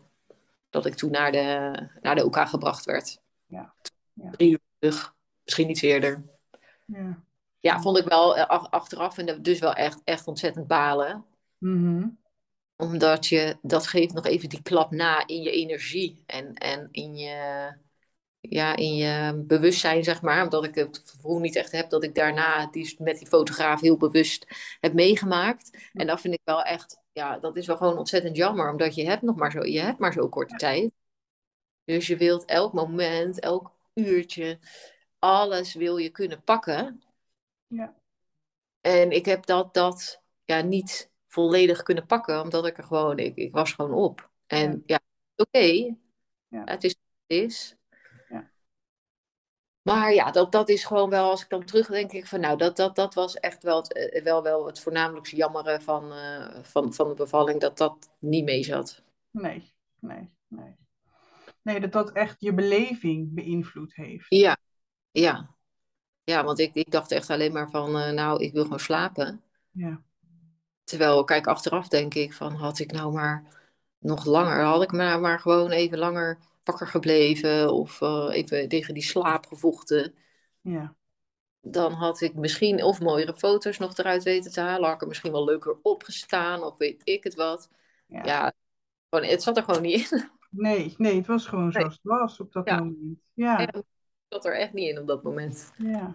dat ik toen naar de, naar de OK gebracht werd. Ja. Ja. Drie uur terug, misschien iets eerder. Ja. Ja, vond ik wel ach- achteraf en dat- dus wel echt, echt ontzettend balen. Mhm. Omdat je, dat geeft nog even die klap na in je energie en, en in je, ja, in je bewustzijn, zeg maar. Omdat ik het gevoel niet echt heb dat ik daarna die, met die fotograaf heel bewust heb meegemaakt. En dat vind ik wel echt, ja, dat is wel gewoon ontzettend jammer. Omdat je hebt nog maar zo, je hebt maar zo korte tijd. Dus je wilt elk moment, elk uurtje, alles wil je kunnen pakken. Ja. En ik heb dat, dat ja, niet volledig kunnen pakken, omdat ik er gewoon, ik, ik was gewoon op. En ja, oké, Ja. het is wat het is. Ja. Maar ja, dat, dat is gewoon wel, als ik dan terug denk ik van, nou, dat, dat, dat was echt wel het, eh, wel, wel het voornamelijkste jammeren van, eh, van, van de bevalling, dat dat niet mee zat. Nee, nee, nee. Nee, dat dat echt je beleving beïnvloed heeft. Ja, ja. Ja, want ik, ik dacht echt alleen maar van, eh, nou, ik wil gewoon slapen. Ja. Terwijl, kijk, achteraf denk ik van, had ik nou maar nog langer, had ik maar, maar gewoon even langer wakker gebleven of eh, even tegen die slaap gevochten, Ja. dan had ik misschien of mooiere foto's nog eruit weten te halen, had ik er misschien wel leuker opgestaan of weet ik het wat. Ja. Ja, gewoon, het zat er gewoon niet in. [laughs] Nee, nee, het was gewoon Nee. zoals het was op dat Ja. moment. Ja, Ja, het zat er echt niet in op dat moment. ja.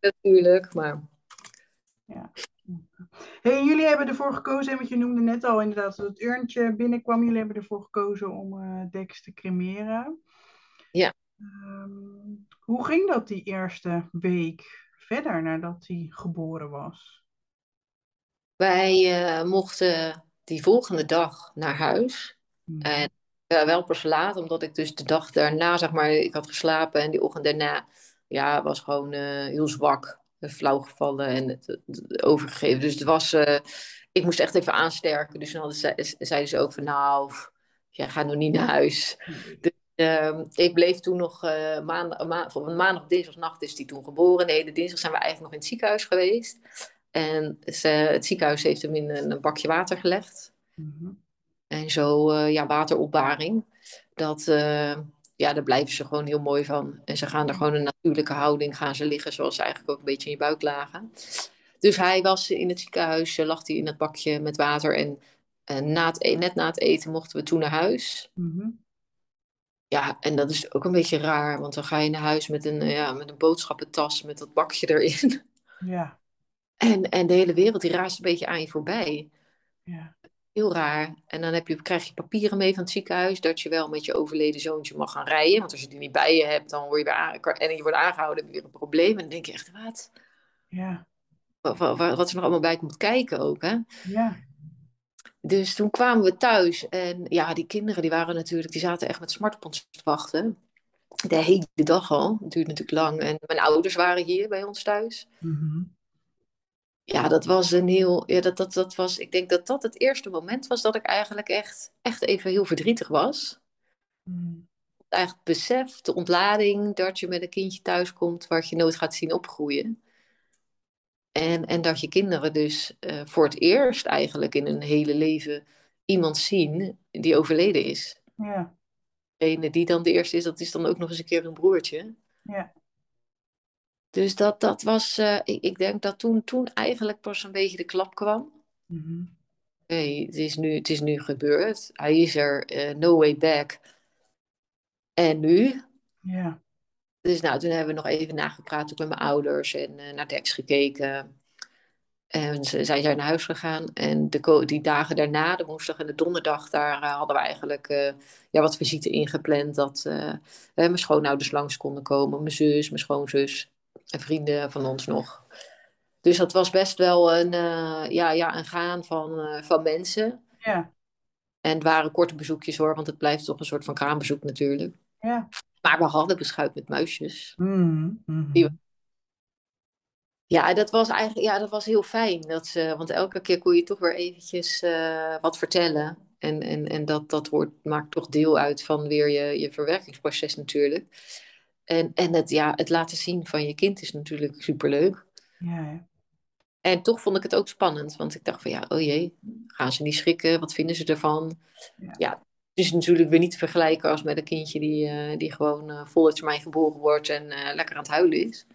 Natuurlijk, maar Hey, jullie hebben ervoor gekozen, want je noemde net al inderdaad dat het urntje binnenkwam. Jullie hebben ervoor gekozen om uh, Dex te cremeren. Ja. Um, hoe ging dat die eerste week verder nadat hij geboren was? Wij uh, mochten die volgende dag naar huis. Mm. En uh, wel pas laat, omdat ik dus de dag daarna, zeg maar, ik had geslapen en die ochtend daarna, ja, was gewoon heel zwak flauw gevallen en het, overgegeven. Dus het was, uh, ik moest echt even aansterken. Dus dan zeiden ze ook van, nou, jij gaat nog niet naar huis. [laughs] Dus, uh, ik bleef toen nog uh, maandag, ma maandag, dinsdagnacht is die toen geboren. Nee, de dinsdag zijn we eigenlijk nog in het ziekenhuis geweest. En ze, het ziekenhuis heeft hem in een, een bakje water gelegd. Mm -hmm. En zo, ja, wateropbaring. Dat, ja, daar blijven ze gewoon heel mooi van. En ze gaan er gewoon een natuurlijke houding, gaan ze liggen zoals ze eigenlijk ook een beetje in je buik lagen. Dus hij was in het ziekenhuis, lag hij in het bakje met water. En, en na het, e-, net na het eten mochten we toen naar huis. Mm-hmm. Ja, en dat is ook een beetje raar, want dan ga je naar huis met een, ja, met een boodschappentas met dat bakje [laughs] erin. Ja. En, en de hele wereld die raast een beetje aan je voorbij. Ja. Heel raar. En dan heb je, krijg je papieren mee van het ziekenhuis dat je wel met je overleden zoontje mag gaan rijden. Want als je die niet bij je hebt, dan word je weer en je wordt aangehouden, heb je weer een probleem. En dan denk je echt, wat? Ja. Wat, wat, wat er nog allemaal bij komt kijken ook, hè? Ja. Dus toen kwamen we thuis en ja, die kinderen die waren natuurlijk, die zaten echt met smartphones te wachten. De hele dag al. Het duurt natuurlijk lang. En mijn ouders waren hier bij ons thuis. Mm ja, dat was een heel. Ja, dat, dat, dat was, ik denk dat dat het eerste moment was dat ik eigenlijk echt, echt even heel verdrietig was. Mm. Eigenlijk besef, de ontlading dat je met een kindje thuis komt waar je nooit gaat zien opgroeien. En, en dat je kinderen dus uh, voor het eerst eigenlijk in hun hele leven iemand zien die overleden is. Ja. Degene die dan de eerste is, dat is dan ook nog eens een keer een broertje. Ja. Dus dat, dat was, uh, ik, ik, denk dat toen, toen eigenlijk pas een beetje de klap kwam. Mm -hmm. hey, het, is nu, het is nu gebeurd. Hij is er, uh, no way back. En nu? Ja. Dus nou, toen hebben we nog even nagepraat ook met mijn ouders en uh, naar Dex gekeken. En ze, zij zijn naar huis gegaan. En de, die dagen daarna, de woensdag en de donderdag, daar uh, hadden we eigenlijk uh, ja, wat visite ingepland. Dat uh, mijn schoonouders langs konden komen. Mijn zus, mijn schoonzus en vrienden van ons nog. Dus dat was best wel een, uh, ja, ja, een gaan van, uh, van mensen. Ja. En het waren korte bezoekjes hoor, want het blijft toch een soort van kraambezoek natuurlijk. Ja. Maar we hadden beschuit met muisjes. Mm -hmm. Die... Ja, dat was eigenlijk ja, dat was heel fijn. Dat ze, want elke keer kon je toch weer eventjes uh, wat vertellen. En, en, en dat, dat wordt, maakt toch deel uit van weer je, je verwerkingsproces natuurlijk. En, en het, ja, het laten zien van je kind is natuurlijk superleuk. Ja, En toch vond ik het ook spannend, want ik dacht van ja, oh jee, gaan ze niet schrikken? Wat vinden ze ervan? Ja, ja het is natuurlijk weer niet te vergelijken als met een kindje die, uh, die gewoon uh, vol mij geboren wordt en uh, lekker aan het huilen is.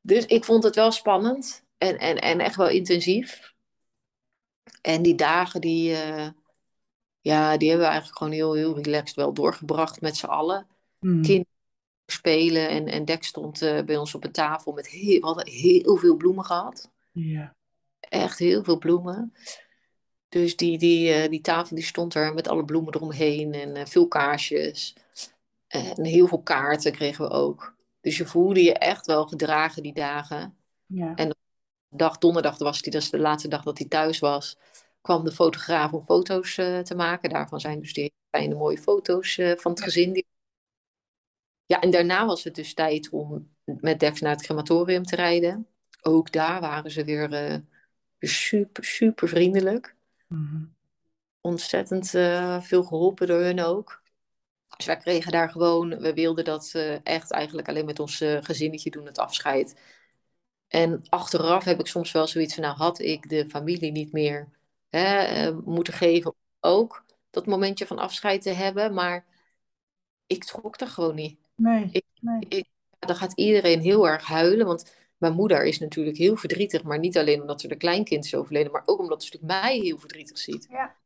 Dus ik vond het wel spannend en, en, en echt wel intensief. En die dagen die, ja, die hebben we eigenlijk gewoon heel, heel relaxed wel doorgebracht met z'n allen. Mm. Kind spelen. En, en Dek stond uh, bij ons op een tafel met heel, we hadden heel veel bloemen gehad. Ja. Echt heel veel bloemen. Dus die, die, uh, die tafel die stond er met alle bloemen eromheen en uh, veel kaarsjes. En heel veel kaarten kregen we ook. Dus je voelde je echt wel gedragen die dagen. Ja. En dag donderdag, was die, dat is de laatste dag dat hij thuis was, kwam de fotograaf om foto's te maken. Daarvan zijn dus die fijne mooie foto's van het gezin die ja, en daarna was het dus tijd om met Dex naar het crematorium te rijden. Ook daar waren ze weer, uh, super, super vriendelijk. Mm -hmm. Ontzettend uh, veel geholpen door hun ook. Dus wij kregen daar gewoon, we wilden dat uh, echt eigenlijk alleen met ons gezinnetje doen, het afscheid. En achteraf heb ik soms wel zoiets van, nou had ik de familie niet meer hè, moeten geven, ook dat momentje van afscheid te hebben. Maar ik trok er gewoon niet. Nee, ik, nee. Ik, dan gaat iedereen heel erg huilen. Want mijn moeder is natuurlijk heel verdrietig. Maar niet alleen omdat ze de kleinkind is overleden. Maar ook omdat ze natuurlijk mij heel verdrietig ziet. Ja.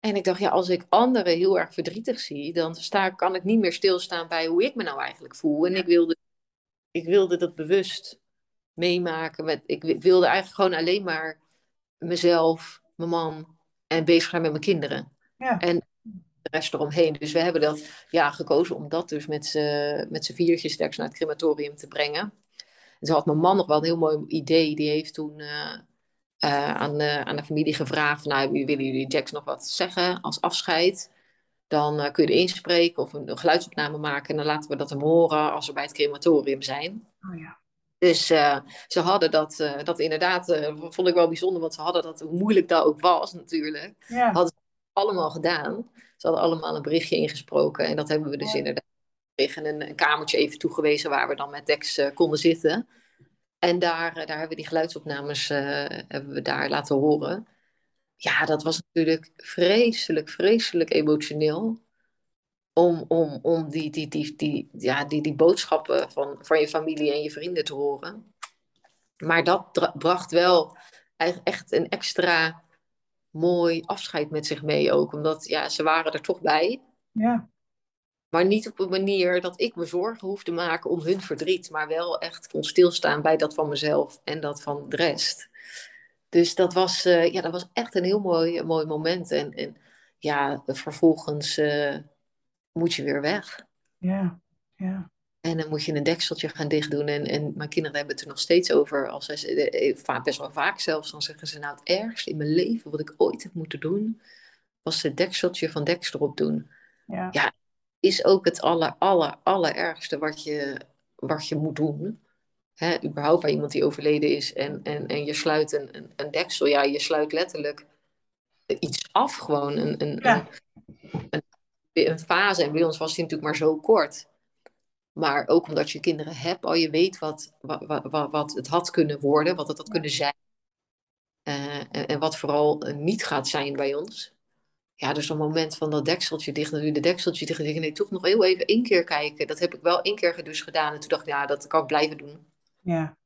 En ik dacht, ja, als ik anderen heel erg verdrietig zie. Dan sta, kan ik niet meer stilstaan bij hoe ik me nou eigenlijk voel. En ik, wilde, ik wilde dat bewust meemaken. Met, ik wi- wilde eigenlijk gewoon alleen maar mezelf, mijn man en bezig zijn met mijn kinderen. Ja. En de rest eromheen. Dus we hebben dat ja, gekozen om dat dus met z'n viertjes straks naar het crematorium te brengen. En toen had mijn man nog wel een heel mooi idee. Die heeft toen eh, eh, aan, de, aan de familie gevraagd: van, nou, willen jullie Jax nog wat zeggen als afscheid? Dan eh, kun je er inspreken of een, een geluidsopname maken. En dan laten we dat hem horen als we bij het crematorium zijn. Oh ja. Dus ze hadden dat, dat inderdaad, vond ik wel bijzonder, want ze hadden dat, hoe moeilijk dat ook was natuurlijk, Ja. hadden allemaal gedaan. Ze hadden allemaal een berichtje ingesproken en dat hebben we dus inderdaad gekregen. Een, een kamertje even toegewezen waar we dan met Dex eh, konden zitten. En daar, eh, daar hebben we die geluidsopnames eh, hebben we daar laten horen. Ja, dat was natuurlijk vreselijk, vreselijk emotioneel. Om, om, om die, die, die, die, ja, die, die boodschappen van, van je familie en je vrienden te horen. Maar dat bracht wel eigenlijk echt een extra mooi afscheid met zich mee ook. Omdat ja, ze waren er toch bij. Ja. Maar niet op een manier dat ik me zorgen hoef te maken om hun verdriet. Maar wel echt kon stilstaan bij dat van mezelf en dat van de rest. Dus dat was, eh, ja, dat was echt een heel mooi, mooi moment. En, en ja, vervolgens eh, moet je weer weg. Ja. Ja. En dan moet je een dekseltje gaan dichtdoen. En, en mijn kinderen hebben het er nog steeds over. Als zij, eh, va- best wel vaak zelfs. Dan zeggen ze, nou het ergste in mijn leven wat ik ooit heb moeten doen. Was het dekseltje van Dex erop doen. Ja. Ja. Is ook het aller, aller, allerergste wat je, wat je moet doen. Hè, überhaupt bij iemand die overleden is. En, en, en je sluit een, een, een deksel. Ja, je sluit letterlijk iets af gewoon. Een, een, Ja. een, een, een fase. En bij ons was die natuurlijk maar zo kort. Maar ook omdat je kinderen hebt, al je weet wat, wat, wat, wat het had kunnen worden, wat het had kunnen zijn. Eh, en, en wat vooral eh, niet gaat zijn bij ons. Ja, dus een moment van dat dekseltje dicht, natuurlijk de dekseltje dicht. En nee, toch nog heel even één keer kijken. Dat heb ik wel één keer dus gedaan. En toen dacht ik, ja, dat kan ik blijven doen. Ja.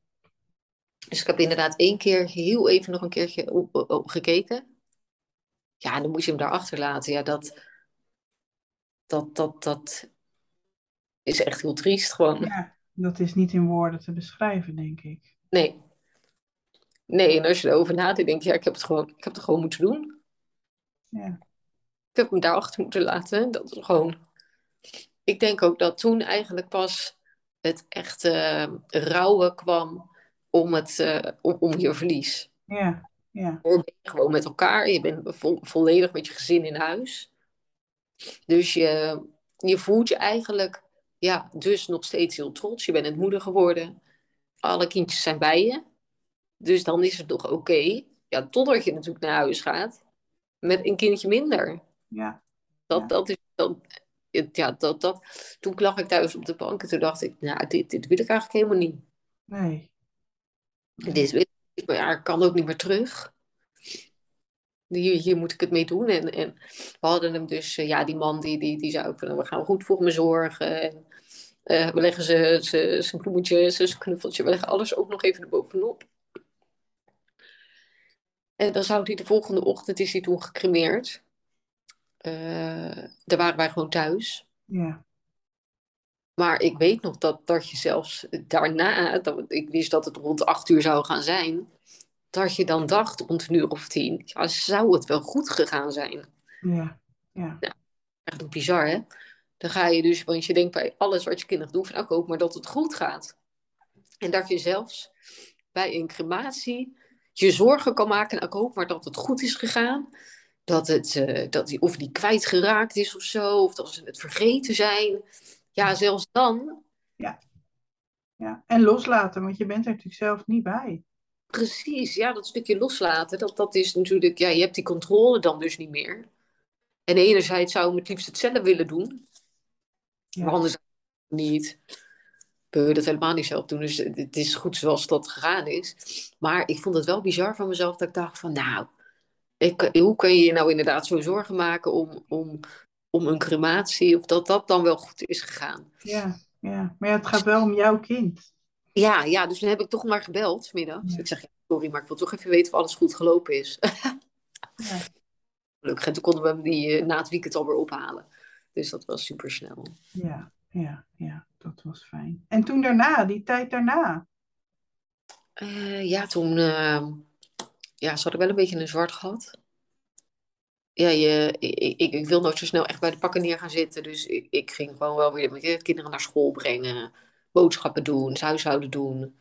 Dus ik heb inderdaad één keer heel even nog een keertje op, op- op gekeken. Ja, en dan moet je hem daar achterlaten. Ja, dat, dat, dat, dat is echt heel triest gewoon. Ja. Dat is niet in woorden te beschrijven, denk ik. Nee. Nee, en als je erover nadenkt, denk je, ja, ik heb het gewoon, ik heb het gewoon moeten doen. Ja. Ik heb hem daarachter moeten laten. Dat is gewoon. Ik denk ook dat toen eigenlijk pas het echte eh, rouwen kwam om, het, eh, om, om je verlies. Ja. Ja. Je gewoon met elkaar. Je bent vo- volledig met je gezin in huis. Dus je, je voelt je eigenlijk, ja, dus nog steeds heel trots. Je bent het moeder geworden. Alle kindjes zijn bij je. Dus dan is het toch oké. Ja, totdat je natuurlijk naar huis gaat. Met een kindje minder. Ja. Dat, Ja. dat is, dat, ja, dat, dat. Toen lag ik thuis op de bank en toen dacht ik, nou, dit, dit wil ik eigenlijk helemaal niet. Nee. Nee. Dit wil ik niet, maar ja, ik kan ook niet meer terug. Hier, hier moet ik het mee doen. En, en we hadden hem dus, eh, ja, die man die, die, die zei ook van, nou, we gaan goed voor me zorgen. En, eh, we leggen ze, ze, zijn bloemetje, zijn knuffeltje, we leggen alles ook nog even erbovenop. En dan zou hij de volgende ochtend, is hij toen gecremeerd. Eh, daar waren wij gewoon thuis. Ja. Maar ik weet nog dat, dat je zelfs daarna, dat, ik wist dat het rond acht uur zou gaan zijn, dat je dan dacht rond een uur of tien, ja, zou het wel goed gegaan zijn? Ja. Ja. Echt bizar, hè? Dan ga je dus, want je denkt bij alles wat je kinderen doen, van nou, ik hoop maar dat het goed gaat. En dat je zelfs bij een crematie je zorgen kan maken, nou, ik hoop maar dat het goed is gegaan. Dat, het, eh, dat die, of die kwijtgeraakt is of zo, of dat ze het vergeten zijn. Ja, zelfs dan Ja. En loslaten, want je bent er natuurlijk zelf niet bij. Precies, ja, dat stukje loslaten, dat, dat is natuurlijk, ja, je hebt die controle dan dus niet meer. En enerzijds zou ik het liefst het zelf willen doen, Ja. maar anderzijds niet. Wil je dat helemaal niet zelf doen, dus het is goed zoals dat gegaan is. Maar ik vond het wel bizar van mezelf dat ik dacht van, nou, ik, hoe kun je je nou inderdaad zo zorgen maken om, om, om een crematie, of dat dat dan wel goed is gegaan. Ja. Ja. Maar ja, het gaat wel om jouw kind. Ja, ja, dus toen heb ik toch maar gebeld. Ja. Ik zeg, sorry, maar ik wil toch even weten of alles goed gelopen is. Ja. [laughs] Gelukkig. En toen konden we hem die eh, na het weekend alweer ophalen. Dus dat was super snel. Ja. Ja. Ja. Dat was fijn. En toen daarna, die tijd daarna. Eh, ja, toen, eh, ja, ze hadden wel een beetje een zwart gat. Ja, je, ik, ik, ik wil nooit zo snel echt bij de pakken neer gaan zitten. Dus ik, ik ging gewoon wel weer met de kinderen naar school brengen. Boodschappen doen, het huishouden doen.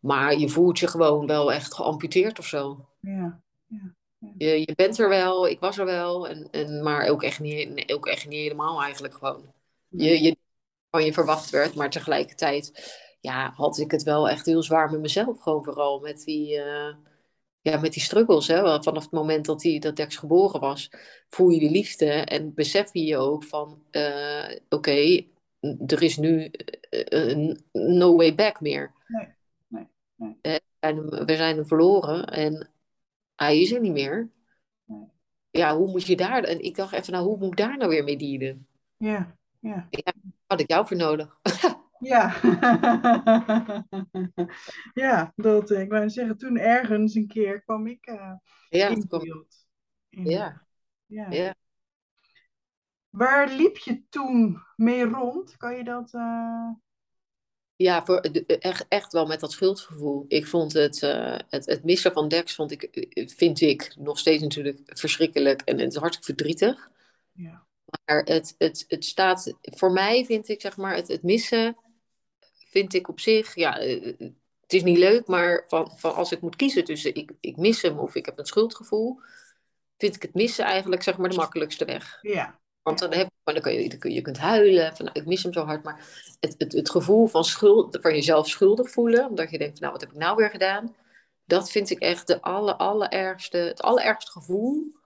Maar je voelt je gewoon wel echt geamputeerd of zo. Ja, ja. Je, je bent er wel, ik was er wel. En, en, maar ook echt, niet, ook echt niet helemaal eigenlijk gewoon. Je, je, van je verwacht werd, maar tegelijkertijd ja, had ik het wel echt heel zwaar met mezelf. Gewoon vooral met die, uh, ja, met die struggles. Hè. Vanaf het moment dat, die, dat Dex geboren was, voel je die liefde. En besef je ook van, uh, oké, okay, er is nu uh, no way back meer. Nee, nee, nee. We zijn, we zijn hem verloren en hij is er niet meer. Nee. Ja, hoe moet je daar... En ik dacht even, nou, hoe moet ik daar nou weer mee dealen? Ja, ja. Ja, had ik jou voor nodig. [laughs] Ja, [laughs] ja dat, ik wou zeggen, toen ergens een keer kwam ik uh, ja, in kwam... beeld. In, ja. ja. ja. Waar liep je toen mee rond? Kan je dat... Uh... Ja, voor, echt, echt wel met dat schuldgevoel. Ik vond het, uh, het, het missen van Dex, vond ik, vind ik nog steeds natuurlijk verschrikkelijk en het is hartstikke verdrietig. Ja. Maar het, het, het staat, voor mij vind ik zeg maar, het, het missen vind ik op zich, ja, het is niet leuk, maar van, van als ik moet kiezen tussen ik, ik mis hem of ik heb een schuldgevoel, vind ik het missen eigenlijk zeg maar de makkelijkste weg. Ja. Want dan, heb, dan kun je, dan kun je, kunt huilen, van nou, ik mis hem zo hard, maar het, het, het gevoel van, schuld, van jezelf schuldig voelen, omdat je denkt, nou wat heb ik nou weer gedaan, dat vind ik echt de aller, allerergste, het allerergste gevoel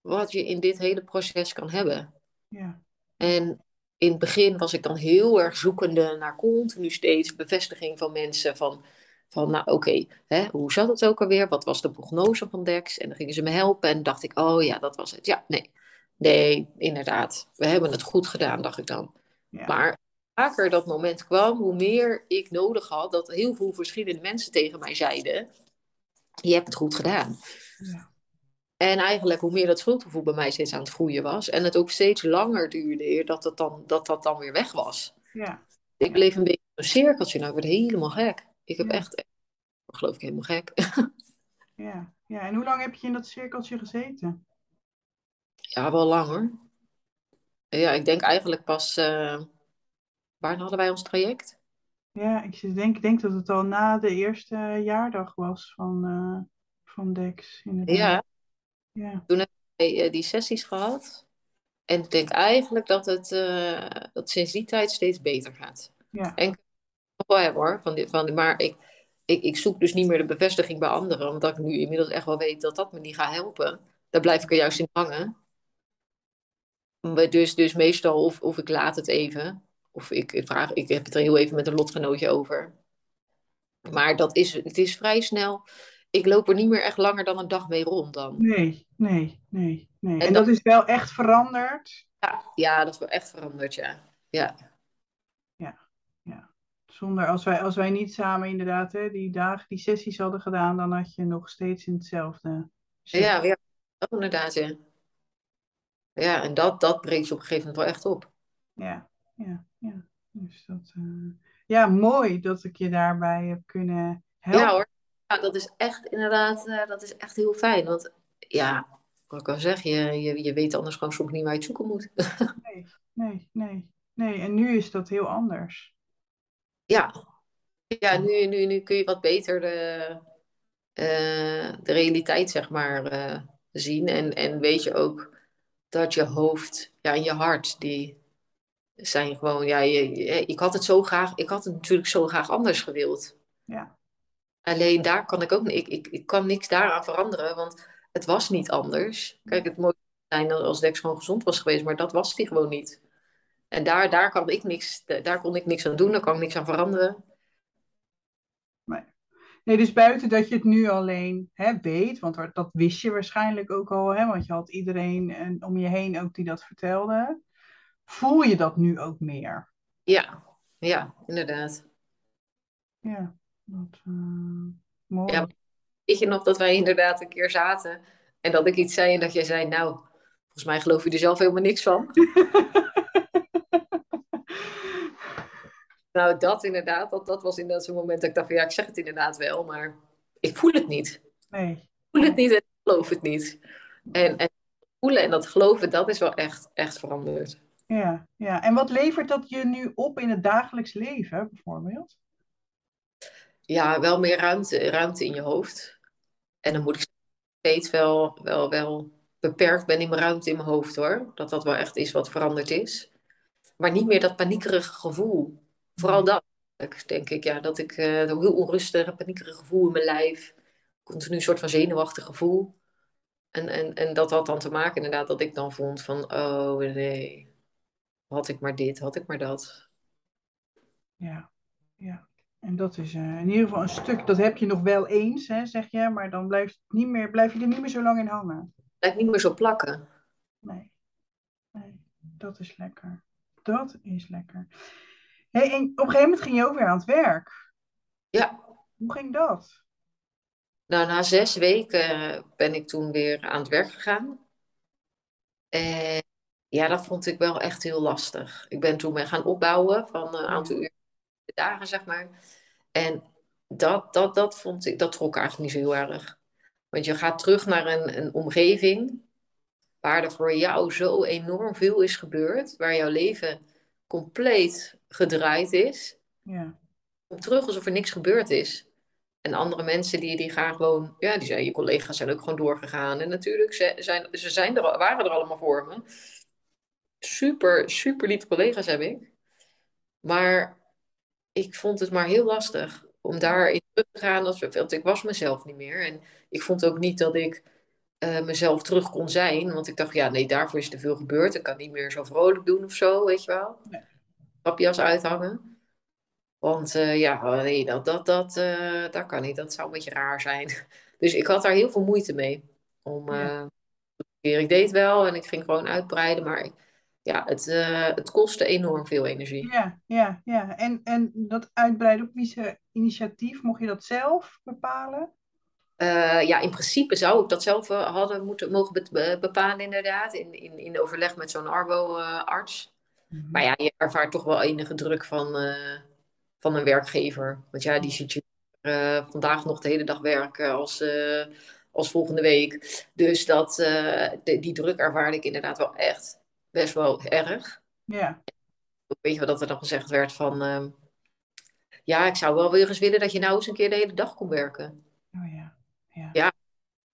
wat je in dit hele proces kan hebben. Ja. En in het begin was ik dan heel erg zoekende naar continu steeds bevestiging van mensen van, van nou oké, okay, hoe zat het ook alweer? Wat was de prognose van Dex? En dan gingen ze me helpen en dacht ik, oh ja, dat was het. Ja, nee, nee, inderdaad, we hebben het goed gedaan, dacht ik dan. Ja. Maar vaker dat moment kwam, hoe meer ik nodig had, dat heel veel verschillende mensen tegen mij zeiden, je hebt het goed gedaan. Ja. En eigenlijk hoe meer dat schuldgevoel bij mij steeds aan het groeien was. En het ook steeds langer duurde dat, het dan, dat dat dan weer weg was. Ja. Ik bleef een beetje een cirkeltje. Nou, ik werd helemaal gek. Ik heb Ja. echt, geloof ik, helemaal gek. [laughs] Ja. ja, en hoe lang heb je in dat cirkeltje gezeten? Ja, wel lang hoor. Ja, ik denk eigenlijk pas... eh waar hadden wij ons traject? Ja, ik denk, denk dat het al na de eerste jaardag was van, eh, van Dex. Inderdaad. Ja, Ja. wij, eh, die sessies gehad. En ik denk eigenlijk dat het dat sinds die tijd steeds beter gaat. Ja. En nog wel hebben hoor. Van die, van die, maar ik, ik, ik zoek dus niet meer de bevestiging bij anderen. Omdat ik nu inmiddels echt wel weet dat dat me niet gaat helpen. Daar blijf ik er juist in hangen. Maar Dus, dus meestal of, of ik laat het even. Of ik, ik vraag, ik heb het er heel even met een lotgenootje over. Maar dat is, het is vrij snel. Ik loop er niet meer echt langer dan een dag mee rond dan. Nee, nee, nee, nee. En, En dat dat- is wel echt veranderd. Ja, ja, dat is wel echt veranderd, ja. Ja, Zonder, als wij, als wij niet samen inderdaad hè, die dagen, die sessies hadden gedaan, dan had je nog steeds in hetzelfde ja, ja inderdaad, ja. Ja, en dat, dat breekt je op een gegeven moment wel echt op. Ja, ja, ja. Dus dat, eh, ja, mooi dat ik je daarbij heb kunnen helpen. Ja hoor, ja, dat is echt inderdaad, eh, dat is echt heel fijn. Want ja, wat ik al zeg, je, je, je weet anders gewoon soms niet waar je het zoeken moet. [laughs] Nee, nee, nee, nee. En nu is dat heel anders. Ja, ja nu, nu, nu kun je wat beter de, eh, de realiteit, zeg maar, zien. En, en weet je ook dat je hoofd ja, en je hart, die zijn gewoon, ja, je, ik had het zo graag, ik had het natuurlijk zo graag anders gewild. Ja, Alleen daar kan ik ook niet, ik, ik, ik kan niks daaraan veranderen, want het was niet anders. Kijk, het mooie zijn als Dex gewoon gezond was geweest, maar dat was hij gewoon niet. En daar, daar, kan ik niks, daar kon ik niks aan doen, daar kan ik niks aan veranderen. Nee, dus buiten dat je het nu alleen hè, weet, want dat wist je waarschijnlijk ook al, hè, want je had iedereen en om je heen ook die dat vertelde. Voel je dat nu ook meer? Ja, ja, inderdaad. Ja, dat, eh, mooi. Ja. Weet je nog dat wij inderdaad een keer zaten en dat ik iets zei en dat jij zei, nou, volgens mij geloof je er zelf helemaal niks van. [laughs] Nou, dat inderdaad, dat, dat was inderdaad zo'n moment dat ik dacht van, ja, ik zeg het inderdaad wel, maar ik voel het niet. Nee, voel het niet en ik geloof het niet. En, en voelen en dat geloven, dat is wel echt, echt veranderd. Ja, ja. En wat levert dat je nu op in het dagelijks leven, bijvoorbeeld? Ja, wel meer ruimte, ruimte in je hoofd. En dan moet ik steeds wel, wel, wel beperkt ben in mijn ruimte in mijn hoofd hoor. Dat dat wel echt is wat veranderd is. Maar niet meer dat paniekerige gevoel. Vooral dat, denk ik. Ja, dat ik uh, heel onrustig, een paniekerige gevoel in mijn lijf. Continu een soort van zenuwachtig gevoel. En, en, en dat had dan te maken inderdaad dat ik dan vond van... Oh nee, had ik maar dit, had ik maar dat. Ja, ja. En dat is uh, in ieder geval een stuk, dat heb je nog wel eens, hè, zeg je, maar dan blijft niet meer, blijf je er niet meer zo lang in hangen. Blijft niet meer zo plakken. Nee, nee, dat is lekker. Dat is lekker. Hey, en op een gegeven moment ging je ook weer aan het werk. Ja. Hoe ging dat? Nou, na zes weken ben ik toen weer aan het werk gegaan. En ja, dat vond ik wel echt heel lastig. Ik ben toen mee gaan opbouwen van een aantal uur dagen, zeg maar. En dat, dat, dat vond ik, dat trok eigenlijk niet zo heel erg. Want je gaat terug naar een, een omgeving waar er voor jou zo enorm veel is gebeurd, waar jouw leven compleet gedraaid is. Ja. Terug alsof er niks gebeurd is. En andere mensen die, die gaan gewoon, ja, die zijn, je collega's zijn ook gewoon doorgegaan. En natuurlijk, ze, zijn, ze zijn er, waren er allemaal voor me. Super, super lieve collega's heb ik. Maar ik vond het maar heel lastig om daarin terug te gaan. Want ik was mezelf niet meer. En ik vond ook niet dat ik uh, mezelf terug kon zijn. Want ik dacht, ja, nee, daarvoor is te veel gebeurd. Ik kan niet meer zo vrolijk doen of zo, weet je wel. Nee. Uithangen. Want uh, ja, oh, nee, dat, dat, dat, uh, dat kan niet. Dat zou een beetje raar zijn. [laughs] Dus ik had daar heel veel moeite mee. Om, ja. Ik deed wel en ik ging gewoon uitbreiden. Maar ja, het, het kostte enorm veel energie. Ja, ja, ja. En, en dat uitbreiden op wie initiatief, mocht je dat zelf bepalen? Uh, ja, in principe zou ik dat zelf uh, hadden moeten, mogen be bepalen, inderdaad, in, in, in overleg met zo'n Arbo-arts. -hmm. Maar ja, je ervaart toch wel enige druk van, uh, van een werkgever. Want ja, die ziet je vandaag nog de hele dag werken als, als volgende week. Dus dat, de, die druk ervaarde ik inderdaad wel echt best wel erg. Ja. Weet je wat dat er dan gezegd werd van... ehm, ja, ik zou wel weer eens willen dat je nou eens een keer de hele dag kon werken. Oh ja. Ja. ja,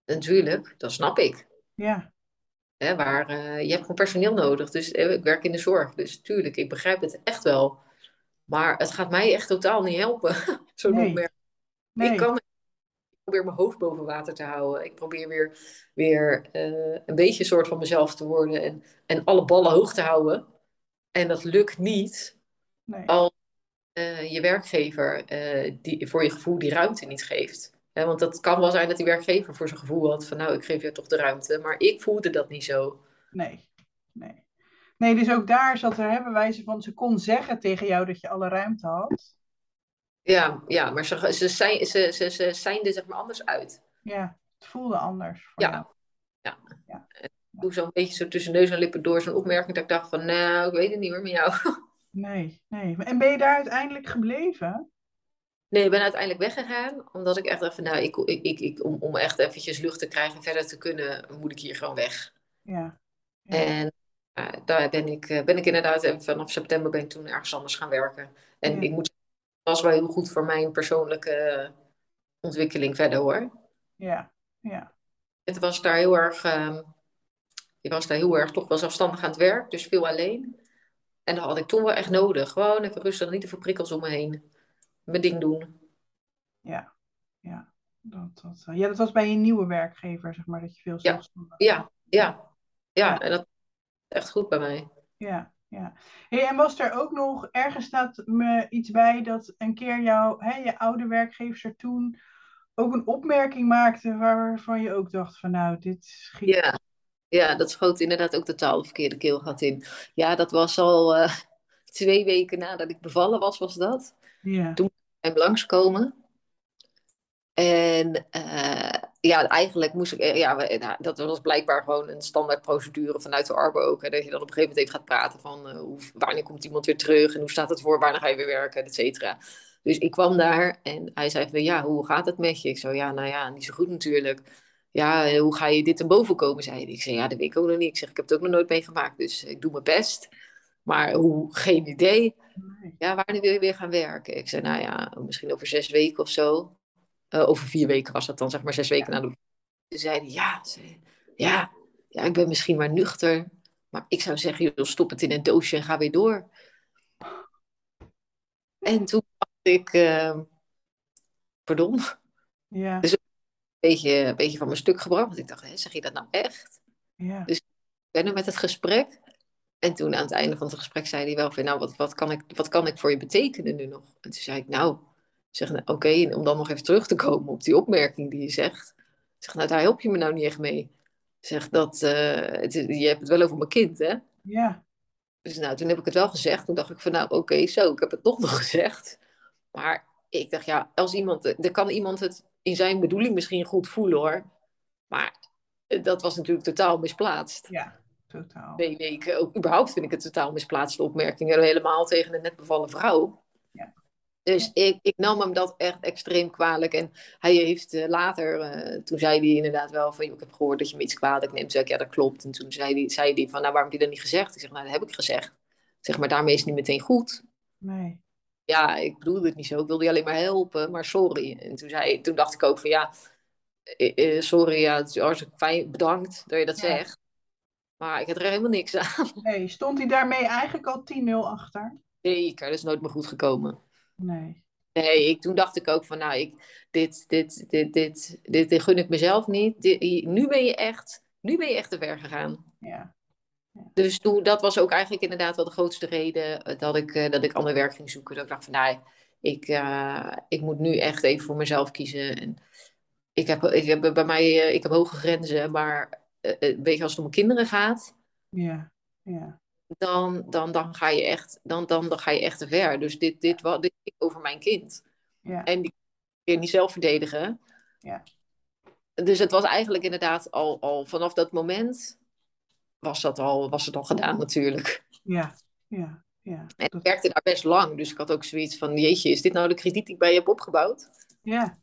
natuurlijk, dat snap ik. Ja. Hè, waar, uh, je hebt gewoon personeel nodig. Dus uh, ik werk in de zorg. Dus tuurlijk, ik begrijp het echt wel. Maar het gaat mij echt totaal niet helpen. [laughs] Zo nee. Ik kan ik probeer mijn hoofd boven water te houden. Ik probeer weer, weer uh, een beetje soort van mezelf te worden. En, en alle ballen hoog te houden. En dat lukt niet nee. als je werkgever die, voor je gevoel die ruimte niet geeft. Ja, want dat kan wel zijn dat die werkgever voor zijn gevoel had van nou, ik geef je toch de ruimte. Maar ik voelde dat niet zo. Nee, nee. Nee, dus ook daar zat er hebben wijze van, ze kon zeggen tegen jou dat je alle ruimte had. Ja, ja maar ze, ze, zijn, ze, ze, ze zijn er zeg maar anders uit. Ja, het voelde anders. Ja, jou. ja. ja. Toen zo'n beetje zo tussen neus en lippen door zo'n opmerking dat ik dacht van nou, ik weet het niet meer met jou. [laughs] Nee, nee. En ben je daar uiteindelijk gebleven? Nee, ik ben uiteindelijk weggegaan. Omdat ik echt dacht van, nou, ik, ik, ik, om, om echt eventjes lucht te krijgen en verder te kunnen, moet ik hier gewoon weg. Ja. ja. En uh, daar ben ik, uh, ben ik inderdaad, vanaf september ben ik toen ergens anders gaan werken. En Ja. ik moet dat was wel heel goed voor mijn persoonlijke ontwikkeling verder hoor. Ja, ja. Het was daar heel erg, uh, ik was daar heel erg toch wel zelfstandig aan het werk, dus veel alleen. En dat had ik toen wel echt nodig. Gewoon even rustig, niet te veel prikkels om me heen. Mijn ding doen. Ja, ja. Dat, dat, ja, dat was bij je nieuwe werkgever, zeg maar, dat je veel zelfstandig Ja, ja. Ja, en dat is echt goed bij mij. Ja, ja. Hey, en was er ook nog, ergens staat me iets bij dat een keer jouw, hè, je oude werkgever toen ook een opmerking maakte waarvan je ook dacht van nou, dit schiet... Ja, ja dat schoot inderdaad ook totaal de verkeerde keelgat in. Ja, dat was al uh, [laughs] twee weken nadat ik bevallen was, was dat. Ja. Toen ik langskomen. En uh, ja, eigenlijk moest ik, ja, nou, dat was blijkbaar gewoon een standaard procedure vanuit de Arbo ook. Hè, dat je dan op een gegeven moment gaat praten van hoe, wanneer komt iemand weer terug en hoe staat het voor, wanneer ga je weer werken, et cetera. Dus ik kwam daar en hij zei van ja, hoe gaat het met je? Ik zo ja, nou ja, niet zo goed natuurlijk. ja, hoe ga je dit te boven komen, zei hij. Ik zei, ja, dat weet ik ook nog niet. Ik zeg, ik heb het ook nog nooit meegemaakt, dus ik doe mijn best. Maar hoe, geen idee. Ja, wanneer wil je weer gaan werken? Ik zei, nou ja, misschien over zes weken of zo. Eh, over vier weken was dat dan, zeg maar, zes weken na de... Toen zei hij, ja, ja, ja, ik ben misschien maar nuchter. Maar ik zou zeggen, joh, stop het in een doosje en ga weer door. En toen dacht ik, eh, pardon, Ja, een beetje, een beetje van mijn stuk gebracht. Want ik dacht, hè, zeg je dat nou echt? ja, Ik ben er met het gesprek. En toen aan het einde van het gesprek zei hij wel van, nou, wat, wat, kan, ik, wat kan ik voor je betekenen nu nog? En toen zei ik, nou, zeg, nou, oké, om dan nog even terug te komen op die opmerking die je zegt. Zeg, nou, daar help je me nou niet echt mee. Zeg, dat, eh, het, je hebt het wel over mijn kind, hè? ja, Dus nou, toen heb ik het wel gezegd. Toen dacht ik van, nou, oké, zo, ik heb het toch [laughs] nog gezegd. Maar ik dacht, ja, als iemand, er kan iemand het in zijn bedoeling misschien goed voelen, hoor. Maar eh, dat was natuurlijk totaal misplaatst. ja, totaal. twee weken. Ook überhaupt vind ik het totaal misplaatste opmerkingen. Helemaal tegen een net bevallen vrouw. Ja. Dus ik, ik nam hem dat echt extreem kwalijk. En hij heeft eh, later, eh, toen zei hij inderdaad wel van... "Joh, ik heb gehoord dat je me iets kwalijk neemt. Toen zei ik, ja, dat klopt. En toen zei hij, zei hij van, nou, waarom heb je dat niet gezegd? Ik zeg, nou, dat heb ik gezegd. Ik zeg, maar daarmee is het niet meteen goed. Nee. Ja, ik bedoelde het niet zo. Ik wilde je alleen maar helpen, maar sorry. En toen, zei, toen dacht ik ook van, ja, eh, sorry, ja, het is hartstikke fijn. Bedankt dat je dat Ja. zegt. Maar ik heb er helemaal niks aan. [laughs] Nee, stond hij daarmee eigenlijk al 10-0 achter? Zeker, dat is nooit meer goed gekomen. Nee. Nee, ik, toen dacht ik ook van, nou, ik, dit, dit, dit, dit, dit, dit gun ik mezelf niet. Dit- nu ben je echt, nu ben je echt te ver gegaan. Ja. Dus toen, dat was ook eigenlijk inderdaad wel de grootste reden eh, dat ik, eh, dat ik ander werk ging zoeken. Dat ik dacht van, nou, ik, eh, ik moet nu echt even voor mezelf kiezen. En ik heb, ik heb bij mij, ik heb hoge grenzen, maar weet je, als het om kinderen gaat, Ja. Ja. dan, dan, dan, ga, je echt, dan, dan, dan ga je echt te ver. Dus dit, dit, wa- dit ging over mijn kind. Ja. En die kun je niet zelf verdedigen. Ja. Dus het was eigenlijk inderdaad al, al vanaf dat moment was, dat al, was het al gedaan natuurlijk. Ja. Ja. Ja. En ik werkte daar best lang, dus ik had ook zoiets van, jeetje, is dit nou de krediet die ik bij je heb opgebouwd? Ja.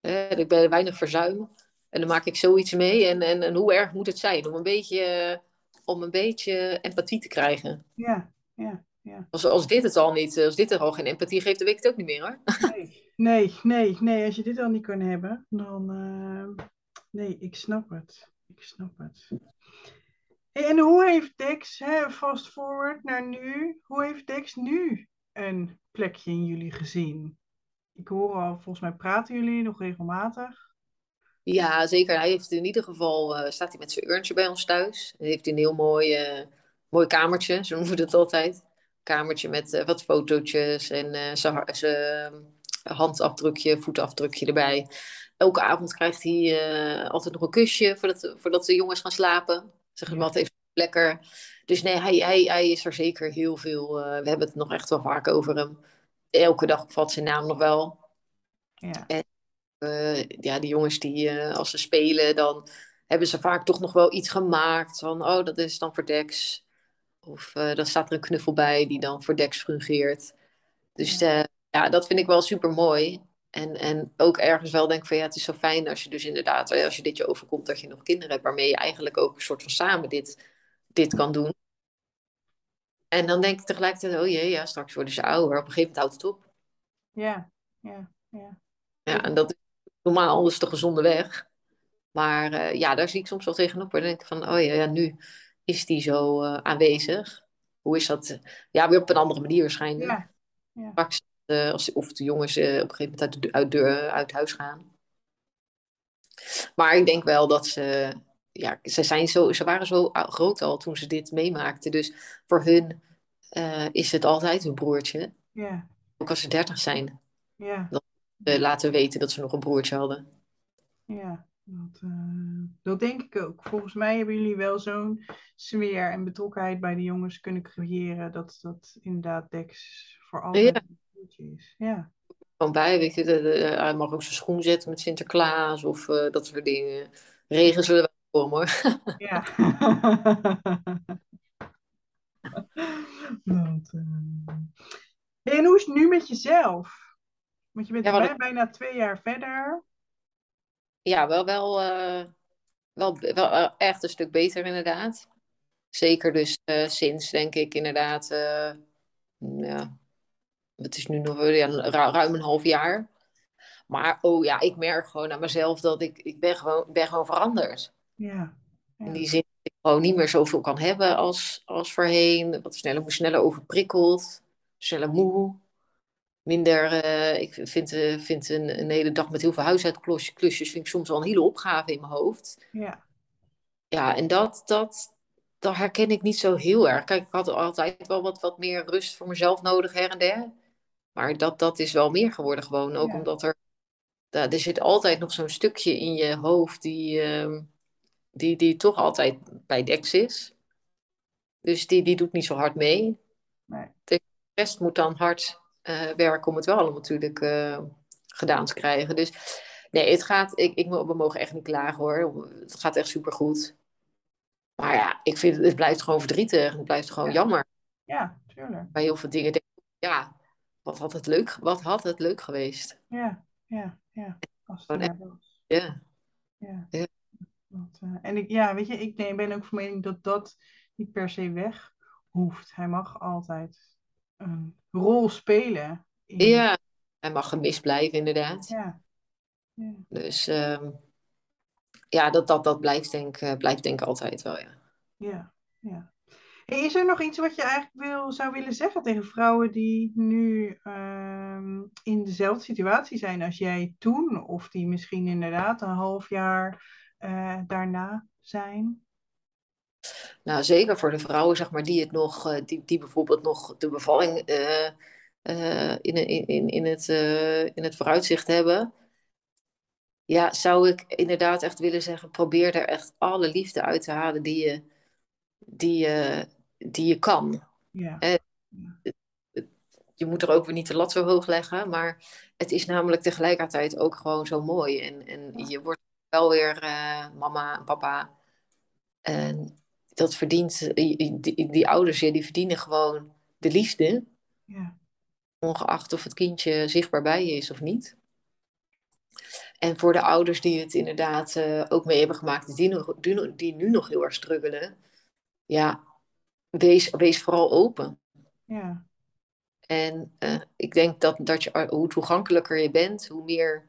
Eh, ik ben weinig verzuim. En dan maak ik zoiets mee. En, en, en hoe erg moet het zijn om een beetje, om een beetje empathie te krijgen? Ja. Ja. Ja. Als, als dit het al niet, als dit er al geen empathie geeft, dan weet ik het ook niet meer hoor. [laughs] Nee. Nee. Nee. Nee. Als je dit al niet kan hebben, dan. eh, Nee, ik snap het. Ik snap het. En hoe heeft Dex, hè, fast forward naar nu, hoe heeft Dex nu een plekje in jullie gezien? Ik hoor al, volgens mij praten jullie nog regelmatig. Ja, zeker. Hij heeft in ieder geval, eh, staat hij met zijn urntje bij ons thuis. Hij heeft een heel mooi, eh, mooi kamertje, zo noemen we het altijd. Kamertje met eh, wat fotootjes en zijn ha- zijn handafdrukje, voetafdrukje erbij. Elke avond krijgt hij altijd nog een kusje voordat, voordat de jongens gaan slapen. Zeg Ja. maar, wat even lekker. Dus nee, hij, hij, hij is er zeker heel veel. we hebben het nog echt wel vaak over hem. Elke dag valt zijn naam nog wel. Ja, ja, die jongens die eh, als ze spelen, dan hebben ze vaak toch nog wel iets gemaakt. Van, oh, dat is dan voor Dex. Of eh, dan staat er een knuffel bij die dan voor Dex fungeert. Dus Ja. eh, ja, dat vind ik wel super mooi. En, en ook ergens wel denk ik van ja, het is zo fijn als je dus inderdaad, eh, als je dit je overkomt, dat je nog kinderen hebt waarmee je eigenlijk ook een soort van samen dit, dit kan doen. En dan denk ik tegelijkertijd, oh jee, ja, straks worden ze ouder. Op een gegeven moment houdt het op. ja, ja, ja. Ja, en dat is normaal dus de gezonde weg. Maar eh, ja, daar zie ik soms wel tegenop. En dan denk ik van, oh ja, ja nu is die zo eh, aanwezig. Hoe is dat? Ja, weer op een andere manier waarschijnlijk. Ja, ja. Straks, eh, als, of de jongens eh, op een gegeven moment uit, de, uit, de- uit huis gaan. Maar ik denk wel dat ze, ja, ze, zijn zo, ze waren zo ou- groot al toen ze dit meemaakten. Dus voor hun eh, is het altijd hun broertje. ja, Ook als ze dertig zijn. ja, eh, laten weten dat ze nog een broertje hadden. ja. Dat, eh, dat denk ik ook. Volgens mij hebben jullie wel zo'n sfeer en betrokkenheid bij de jongens kunnen creëren dat dat inderdaad Dex voor altijd een broertje is. Ja, Gewoon bij, weet je, de, de- hij mag ook zijn schoen zetten met Sinterklaas of eh, dat soort dingen. Regen zullen wel komen hoor. [laughs] ja. [laughs] Dat, eh. En hoe is het nu met jezelf? Want je bent Ja, bijna twee jaar verder. ja, wel, wel, uh, wel, wel uh, echt een stuk beter inderdaad. Zeker dus uh, sinds, denk ik, inderdaad, ja, het is nu nog ja, ruim een half jaar. Maar oh ja, ik merk gewoon aan mezelf dat ik, ik ben, gewoon, ben gewoon veranderd. Ja, ja. In die zin dat ik gewoon niet meer zoveel kan hebben als, als voorheen. Wat sneller, sneller overprikkeld, sneller moe. Minder, uh, ik vind, uh, vind een, een, hele dag met heel veel huishoudklusjes vind ik soms wel een hele opgave in mijn hoofd. Ja. Ja, en dat, dat, dat herken ik niet zo heel erg. Kijk, ik had altijd wel wat, wat meer rust voor mezelf nodig her en der. Maar dat, dat is wel meer geworden gewoon. Ook Ja. omdat er, da- er zit altijd nog zo'n stukje in je hoofd die, ehm, die, die toch altijd bij deks is. Dus die, die doet niet zo hard mee. Nee. De rest moet dan hard eh, werken om het wel allemaal natuurlijk eh, gedaan te krijgen. Dus nee, het gaat, ik, ik, we mogen echt niet klagen hoor. Het gaat echt supergoed. Maar ja, ik vind het, blijft gewoon verdrietig. Het blijft gewoon Ja. jammer. Ja, tuurlijk. Bij heel veel dingen denk ik, ja, wat had het leuk, wat had het leuk geweest. Ja, ja, ja. Als het was. Ja, Ja. Eh, en ik, ja, weet je, ik nee, ben ook van mening dat dat niet per se weg hoeft. Hij mag altijd een rol spelen. In, ja. hij mag gemist blijven inderdaad. ja. Ja. Dus ehm, ja, dat, dat, dat blijft, denk, eh, blijft denk ik altijd wel, ja. Ja, ja. Hey, is er nog iets wat je eigenlijk wil, zou willen zeggen tegen vrouwen die nu ehm, in dezelfde situatie zijn als jij toen, of die misschien inderdaad een half jaar eh, daarna zijn? Nou, zeker voor de vrouwen, zeg maar, die het nog, eh, die, die bijvoorbeeld nog de bevalling eh, in, in, in, het, in het vooruitzicht hebben. Ja, zou ik inderdaad echt willen zeggen, probeer er echt alle liefde uit te halen die je, die je, die je kan. Ja. Je moet er ook weer niet de lat zo hoog leggen, maar het is namelijk tegelijkertijd ook gewoon zo mooi. En, en Ja. je wordt wel weer mama en papa. En dat verdient, die, die, die ouders, ja, die verdienen gewoon de liefde, Ja. ongeacht of het kindje zichtbaar bij je is of niet. En voor de ouders die het inderdaad eh, ook mee hebben gemaakt, die, nog, die, nu nog heel erg struggelen, ja, wees, wees vooral open. Ja. En eh, ik denk dat, dat je, hoe toegankelijker je bent, hoe meer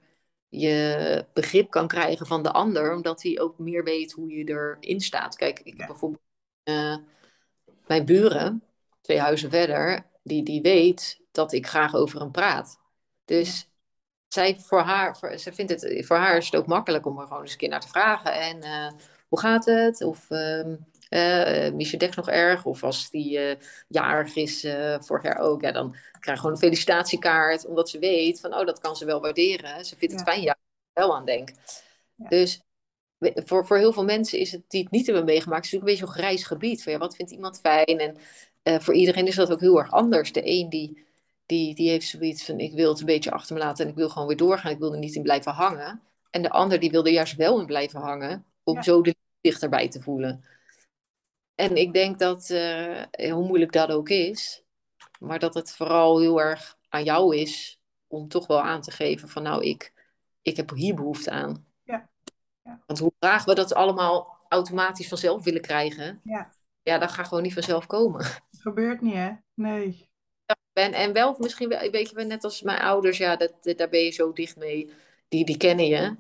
je begrip kan krijgen van de ander, omdat hij ook meer weet hoe je erin staat. Kijk, ik heb bijvoorbeeld eh, mijn buren, twee huizen verder, die, die weet dat ik graag over hem praat. Dus zij voor haar, voor, ze vindt het, voor haar is het ook makkelijk om er gewoon eens een keer naar te vragen. En eh, hoe gaat het? Of ehm eh, mis je nog erg? Of als die eh, jarig is, eh, vorig jaar ook, ja, dan krijg je gewoon een felicitatiekaart. Omdat ze weet van, oh, dat kan ze wel waarderen. Ze vindt het Ja. fijn, ja, wel aan denk. Ja. Dus voor, voor heel veel mensen is het die het niet hebben meegemaakt, is het natuurlijk een beetje zo'n grijs gebied. Van, ja, wat vindt iemand fijn? En voor iedereen is dat ook heel erg anders. De een die, die, die heeft zoiets van, ik wil het een beetje achter me laten en ik wil gewoon weer doorgaan. Ik wil er niet in blijven hangen. En de ander die wil er juist wel in blijven hangen, om Ja. zo de dichterbij te voelen. En ik denk dat, eh, hoe moeilijk dat ook is, maar dat het vooral heel erg aan jou is om toch wel aan te geven van nou, ik, ik heb hier behoefte aan. Ja. Ja. Want hoe graag we dat allemaal automatisch vanzelf willen krijgen, Ja. ja, dat gaat gewoon niet vanzelf komen. Het gebeurt niet, hè? Nee. En, en wel misschien, wel- weet je, wel, net als mijn ouders, ja, dat, dat- daar ben je zo dicht mee, die, die kennen je.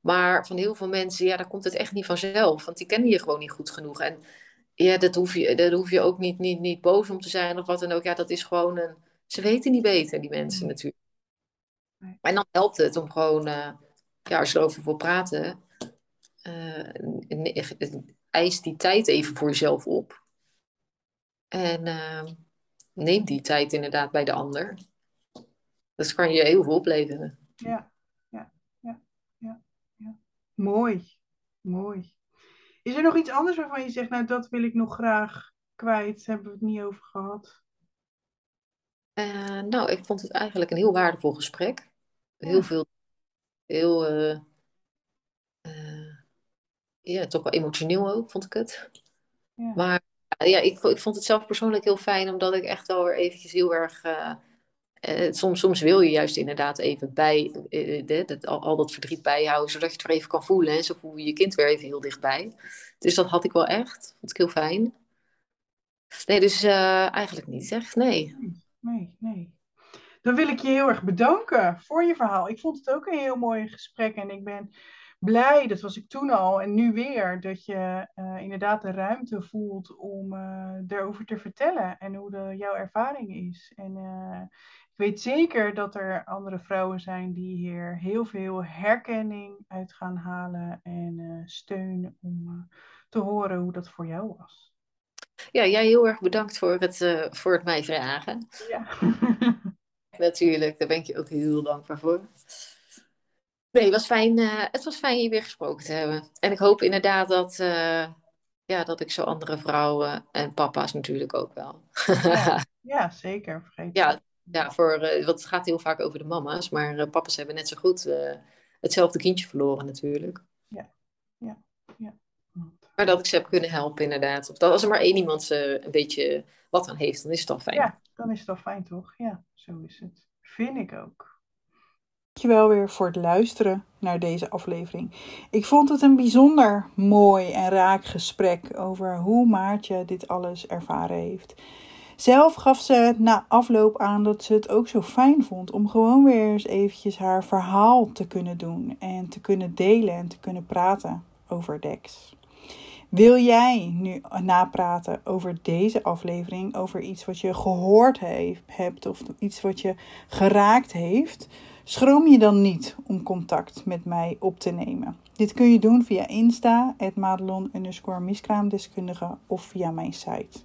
Maar van heel veel mensen, ja, daar komt het echt niet vanzelf, want die kennen je gewoon niet goed genoeg. En ja, dat hoef je, daar hoef je ook niet, niet, niet boos om te zijn of wat dan ook. Ja, dat is gewoon een, ze weten niet beter, die mensen Nee. natuurlijk. En dan helpt het om gewoon, eh, ja, als je erover wil praten, ne- eis die tijd even voor jezelf op. En eh, neem die tijd inderdaad bij de ander. Dat kan je heel veel opleveren. Ja. Ja. Ja. Ja. ja. Mooi. Mooi. Is er nog iets anders waarvan je zegt, nou, dat wil ik nog graag kwijt? Hebben we het niet over gehad? Eh, nou, ik vond het eigenlijk een heel waardevol gesprek. Heel Ja. veel, heel, eh, eh, ja, toch wel emotioneel ook, vond ik het. Ja. Maar ja, ik, ik vond het zelf persoonlijk heel fijn, omdat ik echt wel weer eventjes heel erg uh, soms, soms wil je juist inderdaad even bij, uh, dat, al, al, dat verdriet bijhouden, zodat je het weer even kan voelen. En zo voel je je kind weer even heel dichtbij. Dus dat had ik wel echt. Vond ik heel fijn. Nee, dus eigenlijk niet zeg. Nee. Nee, nee. Dan wil ik je heel erg bedanken voor je verhaal. Ik vond het ook een heel mooi gesprek en ik ben blij, dat was ik toen al en nu weer, dat je uh, inderdaad de ruimte voelt om uh, erover te vertellen en hoe de, jouw ervaring is. En uh, ik weet zeker dat er andere vrouwen zijn die hier heel veel herkenning uit gaan halen en steun om te horen hoe dat voor jou was. Ja, jij heel erg bedankt voor het, voor het mij vragen. Ja. [laughs] Natuurlijk, daar ben ik je ook heel dankbaar voor. Nee, het was fijn, uh, het was fijn je weer gesproken te hebben. En ik hoop inderdaad dat, uh, ja, dat ik zo andere vrouwen en papa's natuurlijk ook wel. ja, [laughs] ja, zeker. Vergeet ja, ja, voor, uh, want het gaat heel vaak over de mama's, maar papa's hebben net zo goed hetzelfde kindje verloren natuurlijk. Ja, ja, ja. Maar dat ik ze heb kunnen helpen inderdaad. Of dat als er maar één iemand ze een beetje wat aan heeft, dan is het al fijn. Ja, dan is het al fijn toch? Ja, zo is het. Vind ik ook. Dankjewel weer voor het luisteren naar deze aflevering. Ik vond het een bijzonder mooi en raak gesprek over hoe Maartje dit alles ervaren heeft. Zelf gaf ze na afloop aan dat ze het ook zo fijn vond om gewoon weer eens eventjes haar verhaal te kunnen doen en te kunnen delen en te kunnen praten over Dex. Wil jij nu napraten over deze aflevering, over iets wat je gehoord heeft, hebt of iets wat je geraakt heeft? Schroom je dan niet om contact met mij op te nemen. Dit kun je doen via Insta, madelon miskraamdeskundige of via mijn site.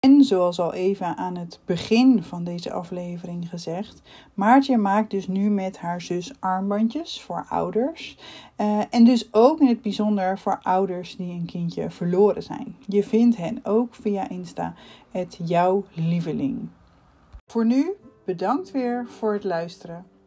En zoals al even aan het begin van deze aflevering gezegd, Maartje maakt dus nu met haar zus armbandjes voor ouders. Uh, en dus ook in het bijzonder voor ouders die een kindje verloren zijn. Je vindt hen ook via Insta, het jouw lieveling. Voor nu, bedankt weer voor het luisteren